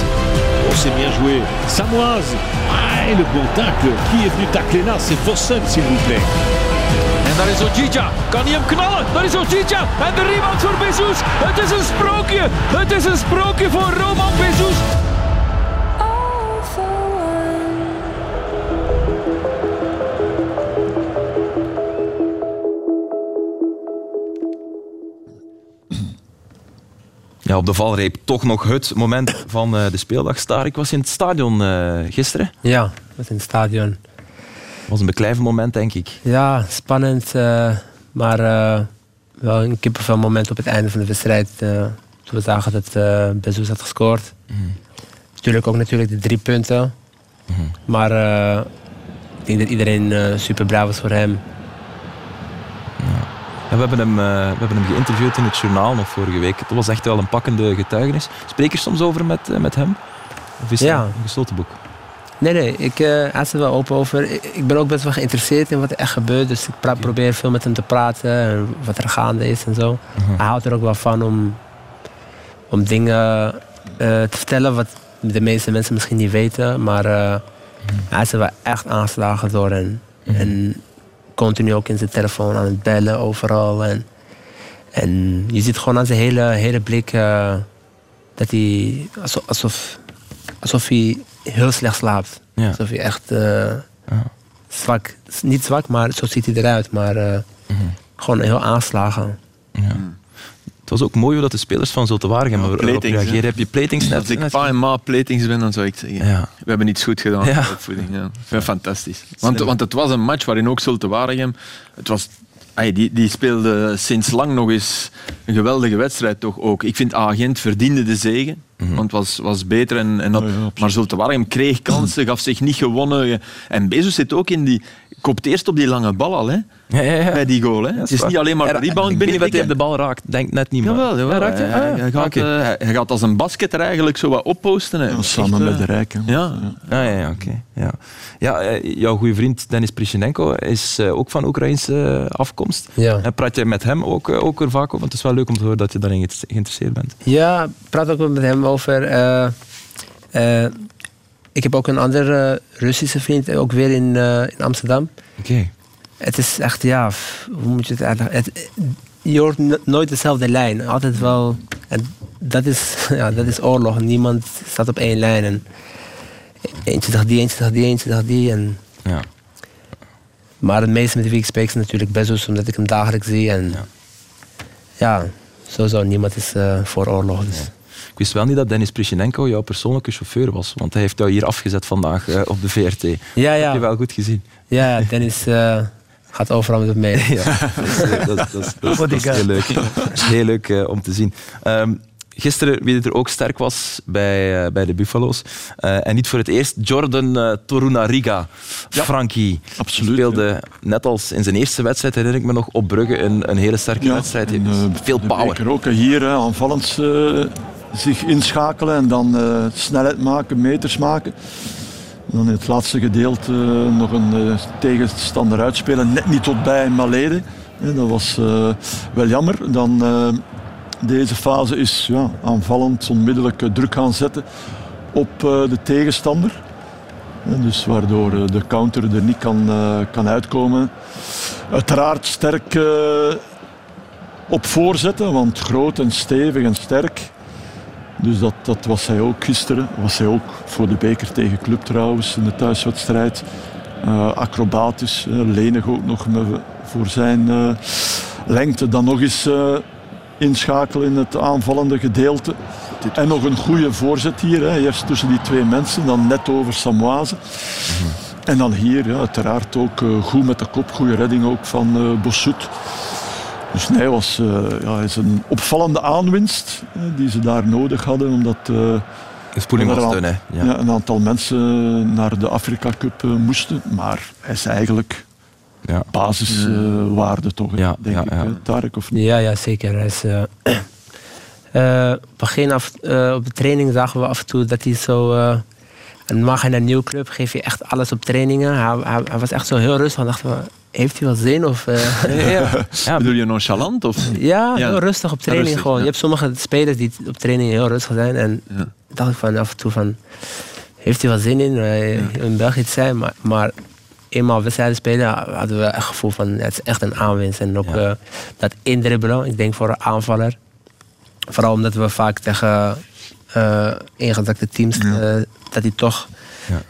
Oh, c'est bien joué. Samoise. Ah, le bon tacle. Qui est venu tacler là? C'est Vossen, s'il vous plaît. En daar is Ojija. Kan hij hem knallen? Daar is Ojija. En de rebound voor Bezos. Het is een sprookje. Het is een sprookje voor Roman Bezos. Ja, op de valreep toch nog het moment van de speeldag. Star, ik was in het stadion gisteren. Ja, ik was in het stadion. was een beklijvend moment, denk ik. Ja, spannend. maar wel een kippenvel moment op het einde van de wedstrijd. toen we zagen dat uh, had gescoord. Mm. Natuurlijk ook natuurlijk de drie punten. Mhm. Maar ik denk dat iedereen super braaf was voor hem. Ja. We, hebben hem, uh, we hebben hem geïnterviewd in het journaal nog vorige week. Dat was echt wel een pakkende getuigenis. Spreek je soms over met, met hem? Of is ja. het een gesloten boek? Nee, nee, ik uh, er wel open over. Ik, ben ook best wel geïnteresseerd in wat er echt gebeurt. Dus ik probeer veel met hem te praten en wat er gaande is en zo. Mhm. Hij houdt er ook wel van om, om dingen te vertellen wat de meeste mensen misschien niet weten, maar uh, hij is er wel echt aangeslagen door. En, en continu ook in zijn telefoon aan het bellen overal. En, en je ziet gewoon aan zijn hele, hele blik uh, dat hij alsof, alsof, alsof hij heel slecht slaapt. Ja. Alsof hij echt uh, ja. zwak, niet zwak, maar zo ziet hij eruit. Maar mm -hmm. gewoon heel aanslagen. Ja. Het was ook mooi hoe dat de spelers van Zulte Waregem ja, reageren. Heb je platings net? Als ik pa en ma platings ben, dan zou ik zeggen, ja. we hebben iets goed gedaan ja. opvoeding. Ja. Fantastisch. Want, want het was een match waarin ook Zulte Waregem... Het was die, die speelde sinds lang nog eens een geweldige wedstrijd toch ook. Ik vind Agent verdiende de zegen. Mhm. Want was, was beter. En, en dat, oh maar Zulte Waregem kreeg kansen, gaf zich niet gewonnen. En Bezos zit ook in die kopt eerst op die lange bal al, hè? Ja, ja, ja. Bij die goal, hè? het is niet alleen maar de rebound binnen. wat hij de bal raakt, denk net niet meer. Jawel, jawel. Hij, hij, hij, gaat, uh, hij, gaat als een basket er eigenlijk zo wat opposten. Hè. samen met de Rijken. Ja, ja, ja, ja oké. Ja. Ja, eh, jouw goede vriend Denis Prishinenko is ook van Oekraïnse afkomst. Ja. En praat je met hem ook, ook er vaak over? Want het is wel leuk om te horen dat je daarin geïnteresseerd bent. Ja, ik praat ook met hem over ik heb ook een andere Russische vriend, ook weer in, uh, in Amsterdam. Oké. Het is echt, ja, hoe moet je het uitleggen? je hoort nooit dezelfde lijn. Altijd wel. En dat is, ja, dat is oorlog. Niemand staat op één lijn. En eentje dacht die, eentje dacht die, eentje dacht die. En, ja. Maar het meeste met wie ik spreek is natuurlijk Bezos, omdat ik hem dagelijks zie. En ja, ja sowieso niemand is uh, voor oorlog. Dus. Ik wist wel niet dat Dennis Prishinenko jouw persoonlijke chauffeur was, want hij heeft jou hier afgezet vandaag uh, op de VRT. Ja, ja. heb je wel goed gezien. Ja, Dennis uh, gaat overal met mee. Ja, dat, is, dat, dat, is, heel leuk, heel leuk uh, om te zien. Um, Gisteren, wie er ook sterk was bij, uh, bij de Buffalo's. Uh, en niet voor het eerst, Jordan uh, Torunariga. Ja, Frankie. Absoluut. Speelde ja. net als in zijn eerste wedstrijd, herinner ik me nog, op Brugge een, een hele sterke ja, wedstrijd. En, veel power. Ook hier aanvallend zich inschakelen en dan uh, snelheid maken, meters maken. Dan in het laatste gedeelte uh, nog een uh, tegenstander uitspelen, net niet tot bij Malede. dat was wel jammer. Dan, deze fase is ja, aanvallend, onmiddellijk druk gaan zetten op de tegenstander. Dus waardoor de counter er niet kan, kan uitkomen. Uiteraard sterk op voorzetten, want groot en stevig en sterk. Dus dat, dat was hij ook gisteren. Was hij ook voor de beker tegen Club trouwens in de thuiswedstrijd. Uh, acrobatisch, uh, lenig ook nog voor zijn uh, lengte. Dan nog eens inschakelen in het aanvallende gedeelte. En nog een goede voorzet hier. Hè. Eerst tussen die twee mensen, dan net over Samoise. Mhm. En dan hier, ja, uiteraard ook goed met de kop. Goede redding ook van Bossut. Dus nee, was uh, ja, is een opvallende aanwinst uh, die ze daar nodig hadden. Omdat uh, spoeling was dun, hè? Ja. ja. een aantal mensen naar de Afrika Cup moesten. Maar hij is eigenlijk ja. basiswaarde toch, ja, denk ik, Tarek, of niet? Ja, ja, zeker. Hij is, begin af, op de training zagen we af en toe dat hij zo... en mag in een nieuwe club geef je echt alles op trainingen. Hij, hij, hij was echt zo heel rustig. dachten we, heeft hij wel zin? Of, uh, ja. ja. Bedoel je nonchalant? Of? Ja, heel rustig op training gewoon. Je hebt sommige spelers die op training heel rustig zijn. En dacht ik van af en toe van, heeft hij wel zin in? Uh, in België te zijn. Maar, maar eenmaal wedstrijden spelen hadden we echt het gevoel van, het is echt een aanwinst. En ook uh, dat indribbelen, ik denk voor een aanvaller. Vooral omdat we vaak tegen uh, teams, dat hij toch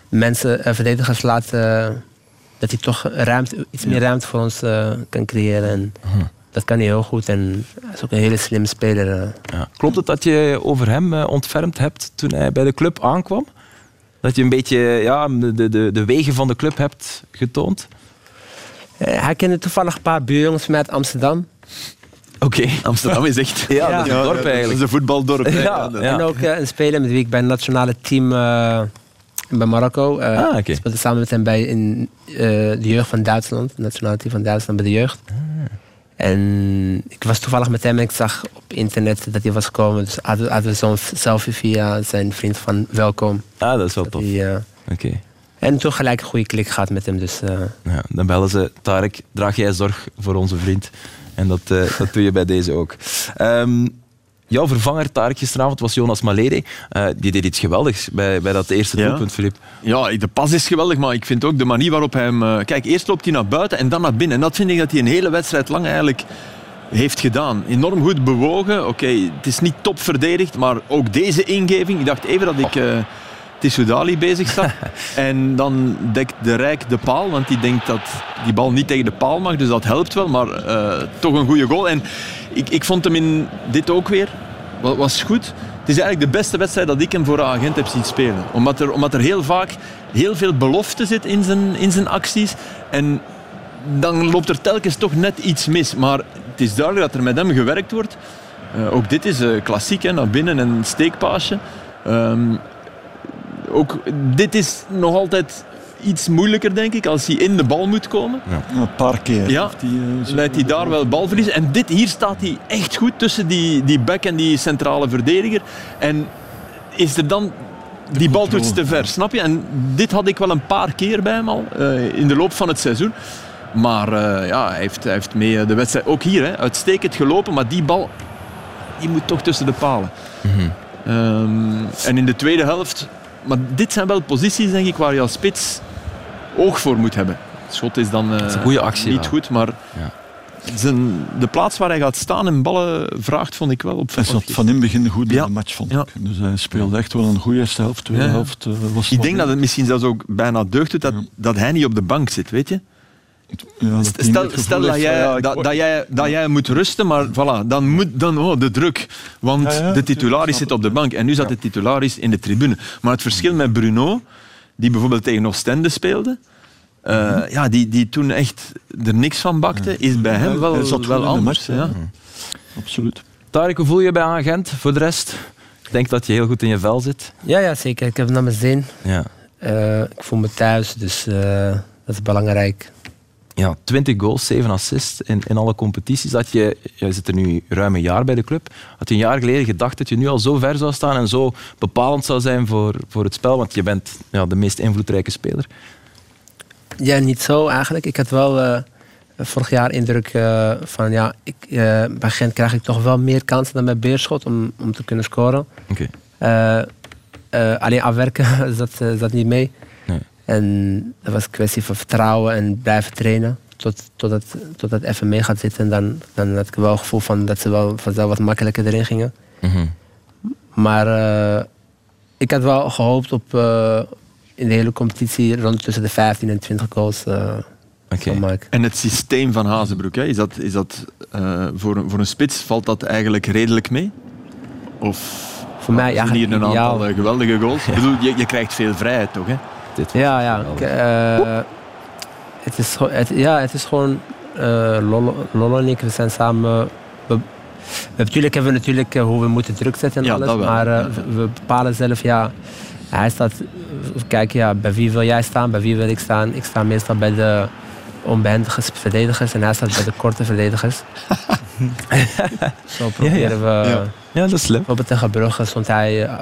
mensen, verdedigers laat dat hij toch ruimte, iets meer ruimte voor ons kan creëren. En dat kan hij heel goed en hij is ook een hele slimme speler. Ja. Klopt het dat je over hem ontfermd hebt toen hij bij de club aankwam? Dat je een beetje ja, de, de, de wegen van de club hebt getoond? hij kende toevallig een paar buurjongens met Amsterdam. Oké. Amsterdam is echt ja, is een dorp eigenlijk. Dat is een voetbaldorp. Ja, En ook een speler met wie ik bij het nationale team bij Marokko. Uh, ah, okay. speelde samen met hem bij in, uh, de jeugd van Duitsland, het nationale team van Duitsland bij de jeugd. Ah. En ik was toevallig met hem en ik zag op internet dat hij was gekomen. Dus hadden, we zo'n selfie via zijn vriend van Welkom. Ah, dat is wel tof. Uh, Oké. En toen gelijk een goede klik gehad met hem. Dus, ja, dan bellen ze, Tarek, draag jij zorg voor onze vriend. En dat, dat doe je bij deze ook. Um, Jouw vervanger Tarek gisteravond was Jonas Malere. Uh, die deed iets geweldigs bij, bij dat eerste doelpunt, Filip. Ja, de pas is geweldig, maar ik vind ook de manier waarop hij hem... Uh, kijk, eerst loopt hij naar buiten en dan naar binnen. En dat vind ik dat hij een hele wedstrijd lang eigenlijk heeft gedaan. Enorm goed bewogen. Oké, het is niet top verdedigd, maar ook deze ingeving. Ik dacht even dat ik... Uh, Tissoudali bezig zag. en dan dekt de Rijk de paal, want die denkt dat die bal niet tegen de paal mag. Dus dat helpt wel, maar toch een goede goal. En ik, ik vond hem in dit ook weer. Was goed. Het is eigenlijk de beste wedstrijd dat ik hem voor agent heb zien spelen. Omdat er, omdat er heel vaak heel veel belofte zit in zijn, in zijn acties. En dan loopt er telkens toch net iets mis. Maar het is duidelijk dat er met hem gewerkt wordt. Uh, ook dit is uh, klassiek, hè, naar binnen en een steekpaasje. Um, ook dit is nog altijd iets moeilijker, denk ik, als hij in de bal moet komen. Ja. Een paar keer. Ja, die, uh, leidt hij daar wel balverlies. En dit, hier staat hij echt goed tussen die, die back en die centrale verdediger. En is er dan die bal doet te ver, snap je? En dit had ik wel een paar keer bij hem al uh, in de loop van het seizoen. Maar uh, ja, hij heeft, hij heeft mee de wedstrijd, ook hier, hè, uitstekend gelopen. Maar die bal, die moet toch tussen de palen. Mm -hmm. um, en in de tweede helft, maar dit zijn wel posities denk ik waar je als spits oog voor moet hebben. Het schot is dan uh, is een goede actie, niet goed, maar ja. zijn, de plaats waar hij gaat staan en ballen vraagt, vond ik wel op. Hij zat van in het begin goed in de match, vond ik. Dus hij speelde echt wel een goede eerste helft, tweede helft. Uh, was ik denk dat het misschien zelfs ook bijna deugd dat, dat hij niet op de bank zit, weet je? Ja, stel, stel dat, jij, ja, dat, dat, jij, dat jij moet rusten, maar voilà, dan moet dan, oh, de druk. Want de titularis zit op de bank en nu zat de titularis in de tribune. Maar het verschil met Bruno, die bijvoorbeeld tegen Oostende speelde, uh, ja, die, die toen echt er niks van bakte, is bij hem wel, wel anders. Ja. Absoluut. Tarek, hoe voel je bij agent voor de rest? Ik denk dat je heel goed in je vel zit. Ja, ja zeker. Ik heb het naar mijn zin. Ja. Uh, ik voel me thuis, dus uh, dat is belangrijk. Ja, 20 goals, 7 assists in, in alle competities. Dat je, je zit er nu ruim een jaar bij de club. Had je een jaar geleden gedacht dat je nu al zo ver zou staan en zo bepalend zou zijn voor, voor het spel? Want je bent ja, de meest invloedrijke speler. Ja, niet zo eigenlijk. Ik had wel uh, vorig jaar indruk uh, van ja, ik, uh, bij Gent krijg ik toch wel meer kansen dan bij Beerschot om, om te kunnen scoren. Okay. alleen afwerken zat, zat niet mee. En dat was een kwestie van vertrouwen en blijven trainen. Tot, totdat, totdat het even mee gaat zitten. Dan, dan had ik wel het gevoel van dat ze wel vanzelf wat makkelijker erin gingen. Mm -hmm. Maar ik had wel gehoopt op, in de hele competitie rond tussen de 15 en 20 goals uh, okay. En het systeem van Hazenbroek, hè, is dat, is dat uh, voor, voor een spits, valt dat eigenlijk redelijk mee? Of voor mij ja, hier een aantal geweldige goals? Ja. Ik bedoel, je, je krijgt veel vrijheid toch? Hè? Dit ja, ja. het, is, het, ja, het is gewoon Lolo, Lolo en ik, we zijn samen... We, natuurlijk hebben we natuurlijk hoe we moeten druk zetten en alles, maar we bepalen zelf, ja, hij staat, kijk ja, bij wie wil jij staan, bij wie wil ik staan. Ik sta meestal bij de onbehendige verdedigers en hij staat bij de korte verdedigers. Zo proberen we... Ja. ja, dat is slim. Bijvoorbeeld tegen Brugge stond hij, uh,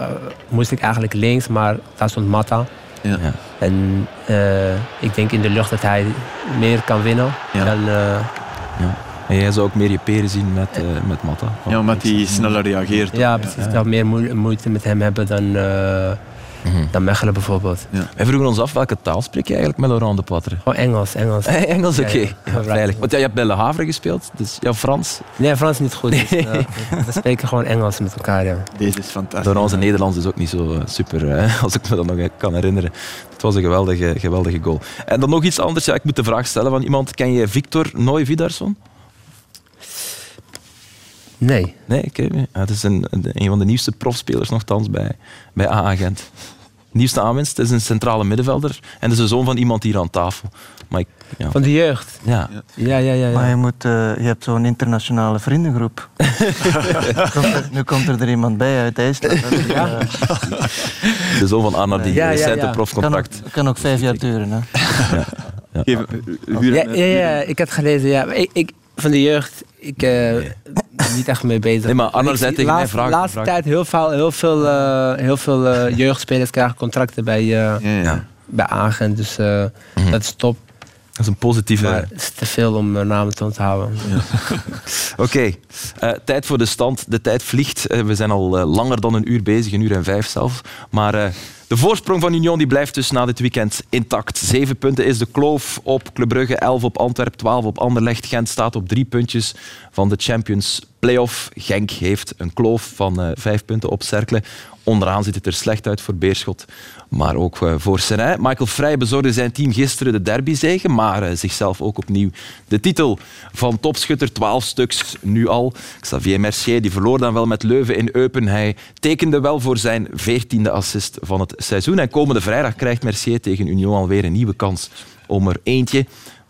moest ik eigenlijk links, maar daar stond Matta. Ja. En uh, ik denk in de lucht dat hij meer kan winnen dan... Uh, ja. En jij zou ook meer je peren zien met, uh, met Matta. Ja, omdat hij sneller reageert. Ja, precies. Ik zou meer moeite met hem hebben dan mm dan Mechelen bijvoorbeeld. Ja. Wij vroegen ons af welke taal spreek je eigenlijk met Laurent de Poitre? Oh, Engels. Engels, Engels oké. Okay. Ja, Want ja, je hebt bij Le Havre gespeeld, dus ja, Frans? Nee, Frans niet goed. Dus, uh, we spreken gewoon Engels met elkaar. Ja. Deze is fantastisch. Laurent zijn Nederlands is ook niet zo eh, super, als ik me dat nog kan herinneren. Het was een geweldige, geweldige goal. En dan nog iets anders. Ja, ik moet de vraag stellen van iemand. Ken je Victor Nooy-Vidarsson? Nee. Nee, oké. Ja, het is een, een van de nieuwste profspelers nogthans bij, bij AA Gent. Nieuwste aanwinst, het is een centrale middenvelder en het is de zoon van iemand hier aan tafel. Maar ik, ja. Van de jeugd? Ja. Ja, ja, ja. ja. Maar je, moet, eh, je hebt zo'n internationale vriendengroep. Komt er- nu komt er, er iemand bij uit IJsland. Eh, De zoon van Anna die Ja, ja, recent ja. een kan, ook, profcontract. kan ook vijf jaar duren. Hè. Huur Ja, hem- ja, ja, ik had gelezen, ja. Ik, ik, van de jeugd, ik eh, ben niet echt mee bezig. Nee, maar zie tegen mij, vraag- De laatste vraag- tijd heel veel, heel veel, eh, heel veel eh, jeugdspelers krijgen contracten bij, eh, Ja, ja. bij Agent. Dus eh, Mhm. dat is top. Dat is een positieve... Maar het is te veel om namen te onthouden. Oké, eh, tijd voor de stand. De tijd vliegt. We zijn al langer dan een uur bezig, een uur en vijf zelf. Maar eh, de voorsprong van Union die blijft dus na dit weekend intact. Zeven punten is de kloof op Club Brugge, elf op Antwerp, twaalf op Anderlecht. Gent staat op drie puntjes van de Champions Playoff. Genk heeft een kloof van eh, vijf punten op Cercle. Onderaan ziet het er slecht uit voor Beerschot, maar ook eh, voor Serijn. Michael Vrij bezorgde zijn team gisteren de derbyzege, maar eh, zichzelf ook opnieuw de titel van topschutter. 12 stuks nu al. Xavier Mercier die verloor dan wel met Leuven in Eupen. Hij tekende wel voor zijn veertiende assist van het seizoen. En komende vrijdag krijgt Mercier tegen Union alweer een nieuwe kans om er eentje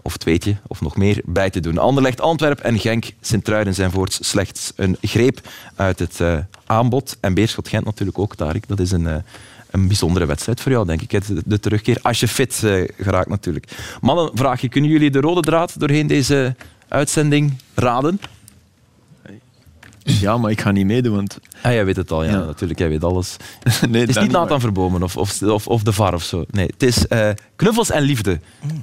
of tweetje, of nog meer, bij te doen. Anderlecht, Antwerp en Genk, Sint-Truiden zijn voorts slechts een greep uit het eh, aanbod. En Beerschot-Gent natuurlijk ook, Tarik. Dat is een, eh, een bijzondere wedstrijd voor jou, denk ik. De, de terugkeer, als je fit eh, geraakt natuurlijk. Mannen, vraag je, kunnen jullie de rode draad doorheen deze uitzending raden? Ja, maar ik ga niet meedoen, want... Ah, jij weet het al, ja, Ja. natuurlijk. Jij weet alles. nee, Het is niet Nathan. Verbomen of, of, of, of de VAR of zo. Nee, het is eh, knuffels en liefde.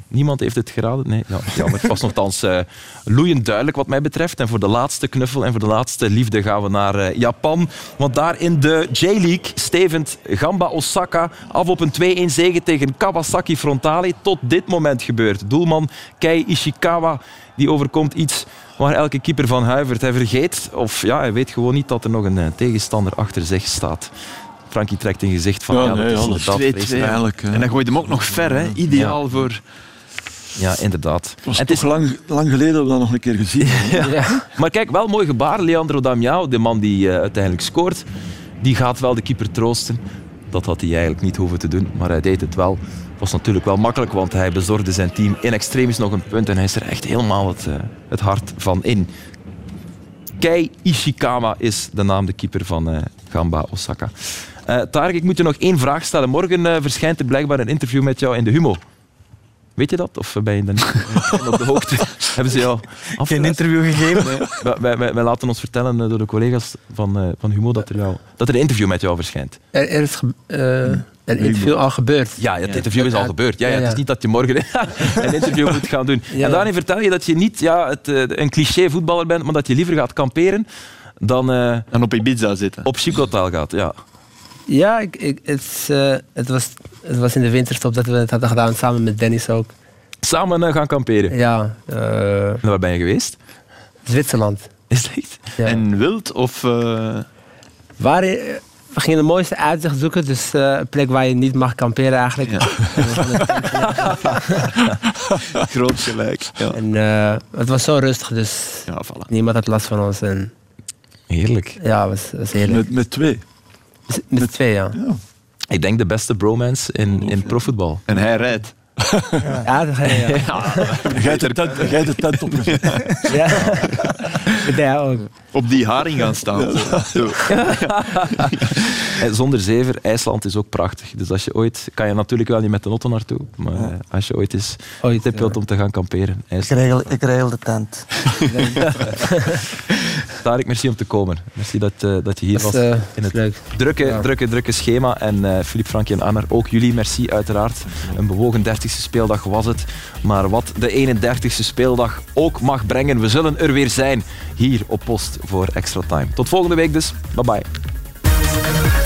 Niemand heeft het geraden. Nee, ja, jammer. Het was nogthans eh loeiend duidelijk wat mij betreft. En voor de laatste knuffel en voor de laatste liefde gaan we naar eh, Japan. Want daar in de J-League stevend Gamba Osaka af op een 2-1 zege tegen Kawasaki Frontale. Tot dit moment gebeurt. Doelman Kei Ishikawa die overkomt iets waar elke keeper van huivert. Hij vergeet, of ja, hij weet gewoon niet dat er nog een eh, tegenstander achter zich staat. Frankie trekt een gezicht van Ja, ja, nee, dat is ja, dat is inderdaad 2-2. vreselijk. Eigenlijk, hè. En dan gooit hem ook nog ver, hè. Ideaal voor... Ja, inderdaad. Het was En toch lang, lang geleden dat we dat nog een keer gezien hebben. Ja. Maar kijk, wel mooi gebaar. Leandro Damiao, de man die eh, uiteindelijk scoort, die gaat wel de keeper troosten. Dat had hij eigenlijk niet hoeven te doen, maar hij deed het wel. Was natuurlijk wel makkelijk, want hij bezorgde zijn team in extremis nog een punt en hij is er echt helemaal het, eh, het hart van in. Kei Ishikawa is de naam, de keeper van eh, Gamba Osaka. Eh Tarek, ik moet je nog één vraag stellen. Morgen verschijnt er blijkbaar een interview met jou in de Humo. Weet je dat? Of ben je dan niet op de hoogte? Hebben ze jou Geen interview gegeven. Wij, wij, wij- wij laten ons vertellen eh, door de collega's van, eh, van Humo dat er, jou, dat er een interview met jou verschijnt. Er, er is eh, een interview al gebeurd. Ja, het interview is al gebeurd. Ja, ja, Het is niet dat je morgen een interview moet gaan doen. En daarin vertel je dat je niet ja, het, een cliché voetballer bent, maar dat je liever gaat kamperen dan eh, En op Ibiza zitten. op Chicotaal gaat. Ja. Ja, ik, ik, het, eh, het, was, het was in de winterstop dat we het hadden gedaan, samen met Dennis ook. Samen eh, gaan kamperen. Ja, eh, En waar ben je geweest? Zwitserland. Is? Ja. En wild of... Waar, we gingen de mooiste uitzicht zoeken, dus een plek waar je niet mag kamperen eigenlijk. Ja. groot gelijk. Ja, En het was zo rustig, dus voilà. niemand had last van ons. En Heerlijk. ja, het was, was heerlijk. Met, met twee. Met, met twee, ja. Ja. Ik denk de beste bromance in, in profvoetbal. En hij rijdt. Ja, dat ga je, ja. Jij de tent, jij de tent op. ja. Ook. Op die haring gaan staan. Zo. Eh, Zonder zever, IJsland is ook prachtig. Dus als je ooit, kan je natuurlijk wel niet met de auto naartoe, maar eh, als je ooit eens Ooit, tip wilt ja. om te gaan kamperen, Ik IJsland. regel, ik regel de tent. Tarek, merci om te komen. Merci dat, eh, dat je hier Dat was. eh, in het leuk. drukke, Ja. drukke, drukke schema. En eh Filip, Frankie en Anna, ook jullie merci uiteraard. Een bewogen 31ste speeldag was het. Maar wat de 31ste speeldag ook mag brengen, we zullen er weer zijn hier op Post voor Extra Time. Tot volgende week dus. Bye bye.